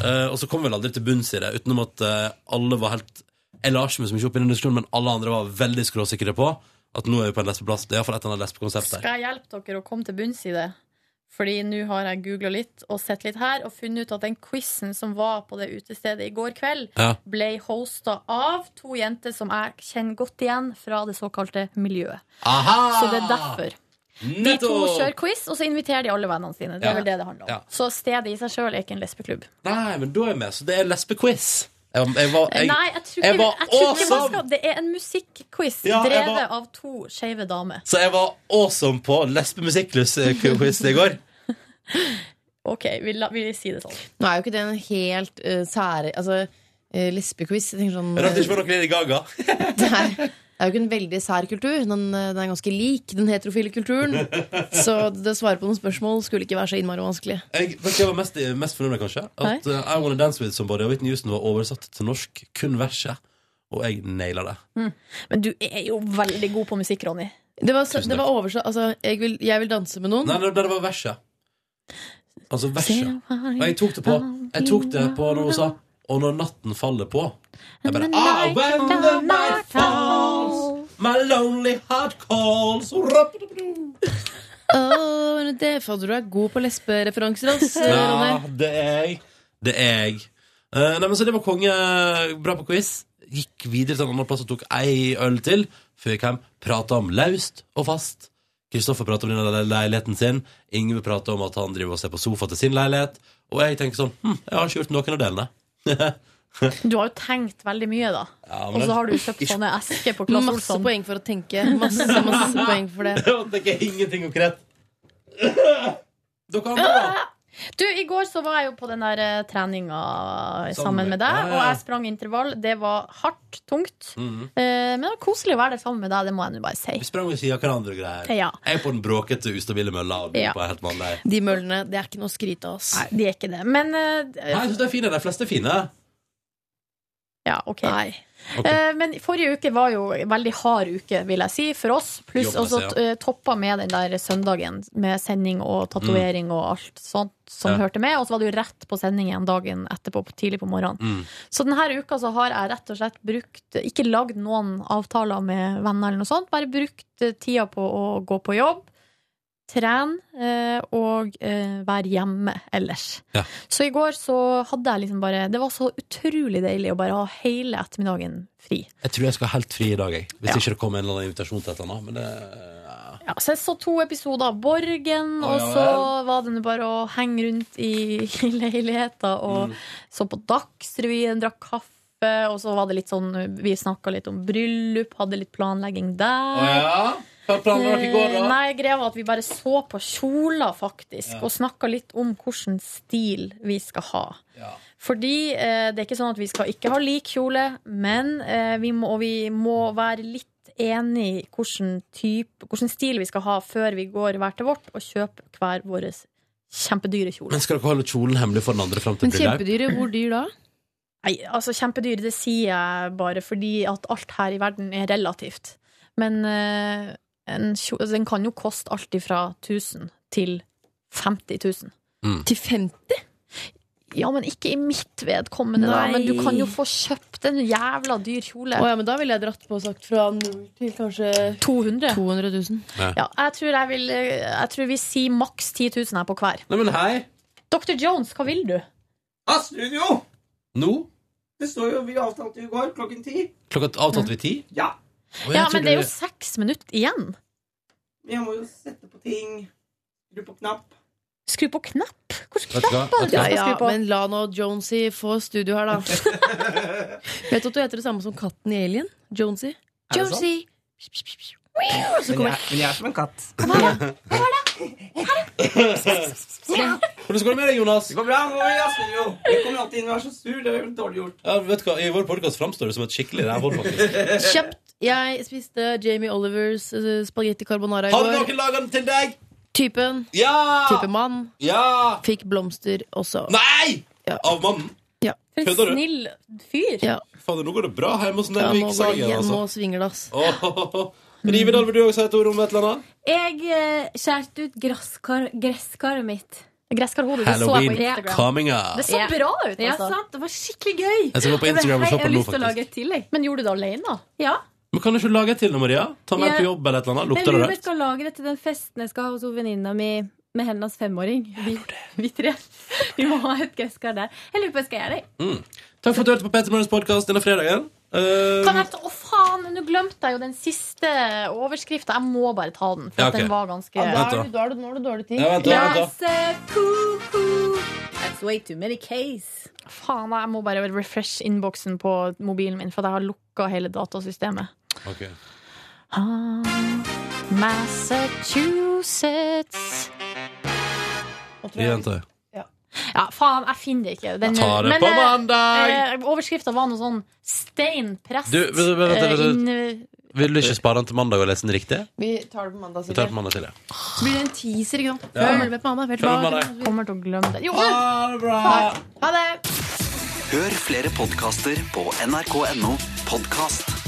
Uh, og så kom vi vel aldri til bunns i det, utenom at uh, alle var helt Jeg la ikke meg så mye opp i den diskusjonen, men alle andre var veldig skråsikre på at nå er vi på en lesbeplass. Det er iallfall et eller annet lesbekonsept der. Skal jeg hjelpe dere å komme til bunns i det? Fordi nå har jeg googla litt og sett litt her og funnet ut at den quizen som var på det utestedet i går kveld, Ja. ble hosta av to jenter som jeg kjenner godt igjen fra det såkalte miljøet. Aha! Så det er derfor. De to kjører quiz, og så inviterer de alle vennene sine. Det Ja. er vel det det handler om. Ja. Så stedet i seg sjøl er ikke en lesbeklubb. Nei, men da er jeg med. Så det er lesbequiz. Jeg, jeg var, jeg, Nei, jeg tror jeg ikke, var jeg tror ikke man skal Det er en musikkquiz Ja, drevet var- av to skeive damer. Så jeg var awesome på lesbemusikkquiz i går. OK, vi, la, vi sier det sånn. Nå er jo ikke det en helt uh, sære Altså, uh, lesbequiz sånn, Rart det ikke var noe Lady Gaga. det, er, det er jo ikke en veldig sær kultur. Den, eh, den er ganske lik den heterofile kulturen. Så det svaret på noen spørsmål skulle ikke være så innmari vanskelig. Jeg, jeg var mest, mest fornøyd med, kanskje? At uh, I Wanna Dance With Somebody og Whitney Houston var oversatt til norsk, kun verset. Og jeg naila det. Men du er jo veldig god på musikk, Ronny. Det var, det var oversatt Altså, jeg vil, jeg vil danse med noen. Nei, det, det var verset. Altså verset. Og jeg tok det på Jeg tok det på når hun sa Og når natten faller på. Jeg bare ah, When the night falls My lonely heart calls men det fader, du er god på lesbereferanser, altså. Ja, det er jeg. Det er jeg. Uh, nei, men så det var konge. Bra på quiz. Gikk videre til en annen plass og tok ei øl til. Før jeg hjem. Prata om laust og fast. Kristoffer prater om denne leiligheten sin. Ingve prater om at han driver og ser på sofa til sin leilighet. Og jeg tenker sånn hm, Jeg har ikke gjort noen av delene. Du har jo tenkt veldig mye, da. Ja, men Og så har du kjøpt sånne esker på Claes Masse Olsson. poeng for å tenke. Masse, masse poeng for det. Det er ingenting konkret. Dere andre, da? Du, I går så var jeg jo på den der eh, treninga sammen med deg, og jeg sprang intervall. Det var hardt, tungt. Mm -hmm. men det var koselig å være der sammen med deg, det må jeg nå bare si. Vi sprang ved siden av hverandre og greier. Ja. Jeg er på den bråkete, ustabile mølla. Og Ja. på helt vanlig. De møllene, det er ikke noe å skryte av, oss. Nei, de er ikke det. Men uh, Nei, jeg syns de er fine. De fleste er fine. Ja, ok. Nei. Okay. Eh, men forrige uke var jo en veldig hard uke, vil jeg si, for oss. Pluss også ja. toppa med den der søndagen med sending og tatovering og alt sånt som Ja. hørte med. Og så var det jo rett på sending igjen dagen etterpå, tidlig på morgenen. Mm. Så denne uka så har jeg rett og slett brukt Ikke lagd noen avtaler med venner eller noe sånt, bare brukt eh, tida på å gå på jobb. Trene eh, og eh, være hjemme ellers. Ja. Så i går så hadde jeg liksom bare Det var så utrolig deilig å bare ha hele ettermiddagen fri. Jeg tror jeg skal ha helt fri i dag, jeg. Hvis Ja. ikke det kommer en eller annen invitasjon til et eller annet. Men det Ja, så jeg så to episoder av Borgen, Å, og så var det bare å henge rundt i, i leiligheta og Mm. så på Dagsrevyen, drakk kaffe, og så var det litt sånn Vi snakka litt om bryllup, hadde litt planlegging der. Å ja? Hva planla dere i går, da? Eh, Nei, greia var at vi bare så på kjoler, faktisk, Ja. og snakka litt om hvilken stil vi skal ha. Ja. Fordi eh, det er ikke sånn at vi skal ikke ha lik kjole, men eh, vi, må, og vi må være litt enig i hvilken type, hvilken stil vi skal ha før vi går hver til vårt og kjøper hver vår kjempedyre kjole. Men skal dere holde kjolen hemmelig for den andre fram til Men bryllup? kjempedyre, hvor dyr da? Nei, altså kjempedyr, det sier jeg bare fordi at alt her i verden er relativt. Men eh, en altså, den kan jo koste alt ifra 1000 til 50 000. Mm. Til 50? Ja, men ikke i mitt vedkommende, da. Men du kan jo få kjøpt en jævla dyr kjole. Oh, ja, men da ville jeg dratt på og sagt fra null til kanskje 200. 200 000. Ja, jeg tror jeg vil Jeg tror vi sier maks 10 000 her på hver. Nei, men hei! Dr. Jones, hva vil du? Ah, studio! Nå? Det står jo vi avtalte i går klokken ti. Klokka avtalte vi ti? Ja. Oh, Ja, men det er jo seks minutter igjen. Jeg må jo sette på ting. Skru på knapp. Skru på knapp? Hvilken knapp er det Ja, ja, men la nå Jonesy få studio her, da. Vet du at du heter det samme som katten i Alien? Jonesy. Er det Jonesy. Så Men jeg, men jeg er som en katt. Hvordan går det med deg, Jonas? Det går bra. nå er jeg studio. Jeg kommer alltid inn og er så sur. Det er jo dårlig gjort. Ja, vet du hva? I vår podkast framstår du som et skikkelig rævhål, faktisk. Kjapt Jeg spiste Jamie Olivers uh, spagetti carbonara i Har går. noen laga den til deg? Typen. Ja! Type mann. Ja! Fikk blomster også. Nei! Ja. Av mannen? Ja. For en snill fyr. Ja. Fader, nå går det bra hjemme hos Ja, nå går det hjemme Altså. og svinger det, ass. Åh, Rivedal, vil du også si et ord om et eller annet? Jeg eh, skjærte ut gresskar, gresskaret mitt. Gresskarhodet. Det så jeg på Halloween Instagram. coming up. Det så Ja. bra ut, Ja, altså. sant. Det var skikkelig gøy. Jeg skal gå på Instagram og se på har nå, lyst til å faktisk. lage et til, jeg. Men gjorde du det alene? Ja. Men Kan du ikke lage et til nå, Maria? Ta med Ja. på jobb eller et eller annet. Jeg Lukter det rødt på om jeg rart? skal lage det til den festen jeg skal ha hos hun venninna mi med hennes femåring. Vi, vi tre. Vi må ha et gresskar der. Jeg lurer på om jeg skal gjøre det. Mm. Takk for at du hørte på Petter Morgens podkast denne fredagen. Eh, Kan jeg ta, Å, faen! Nå glemte jeg jo den siste overskrifta. Jeg må bare ta den, for Ja, ok. den var ganske Ja, da er du, da er du, nå har du dårlig tid. Ja, vent da, vent da. Cuckoo. That's way too many case. Faen, jeg må bare refresh innboksen på mobilen min, for jeg har lukka hele datasystemet. Ok. Ah, Massachusetts Vi gjentar. Ja, faen, jeg finner det ikke. Den, tar det men, på eh, mandag! Eh, Overskrifta var noe sånn Stein prest Du, vent, vent, vent, eh, vent, vent. Vil du ikke spare den til mandag og lese den riktig? Vi tar det på mandag. Vi tar det Silje. på mandag til, ja. Så blir det en teaser, ikke sant? Ja. Følg med på mandag. Følg med mandag. Kommer til å glemme det. Jo, Ha det bra! Ha det! Hør flere podkaster på nrk.no podkast.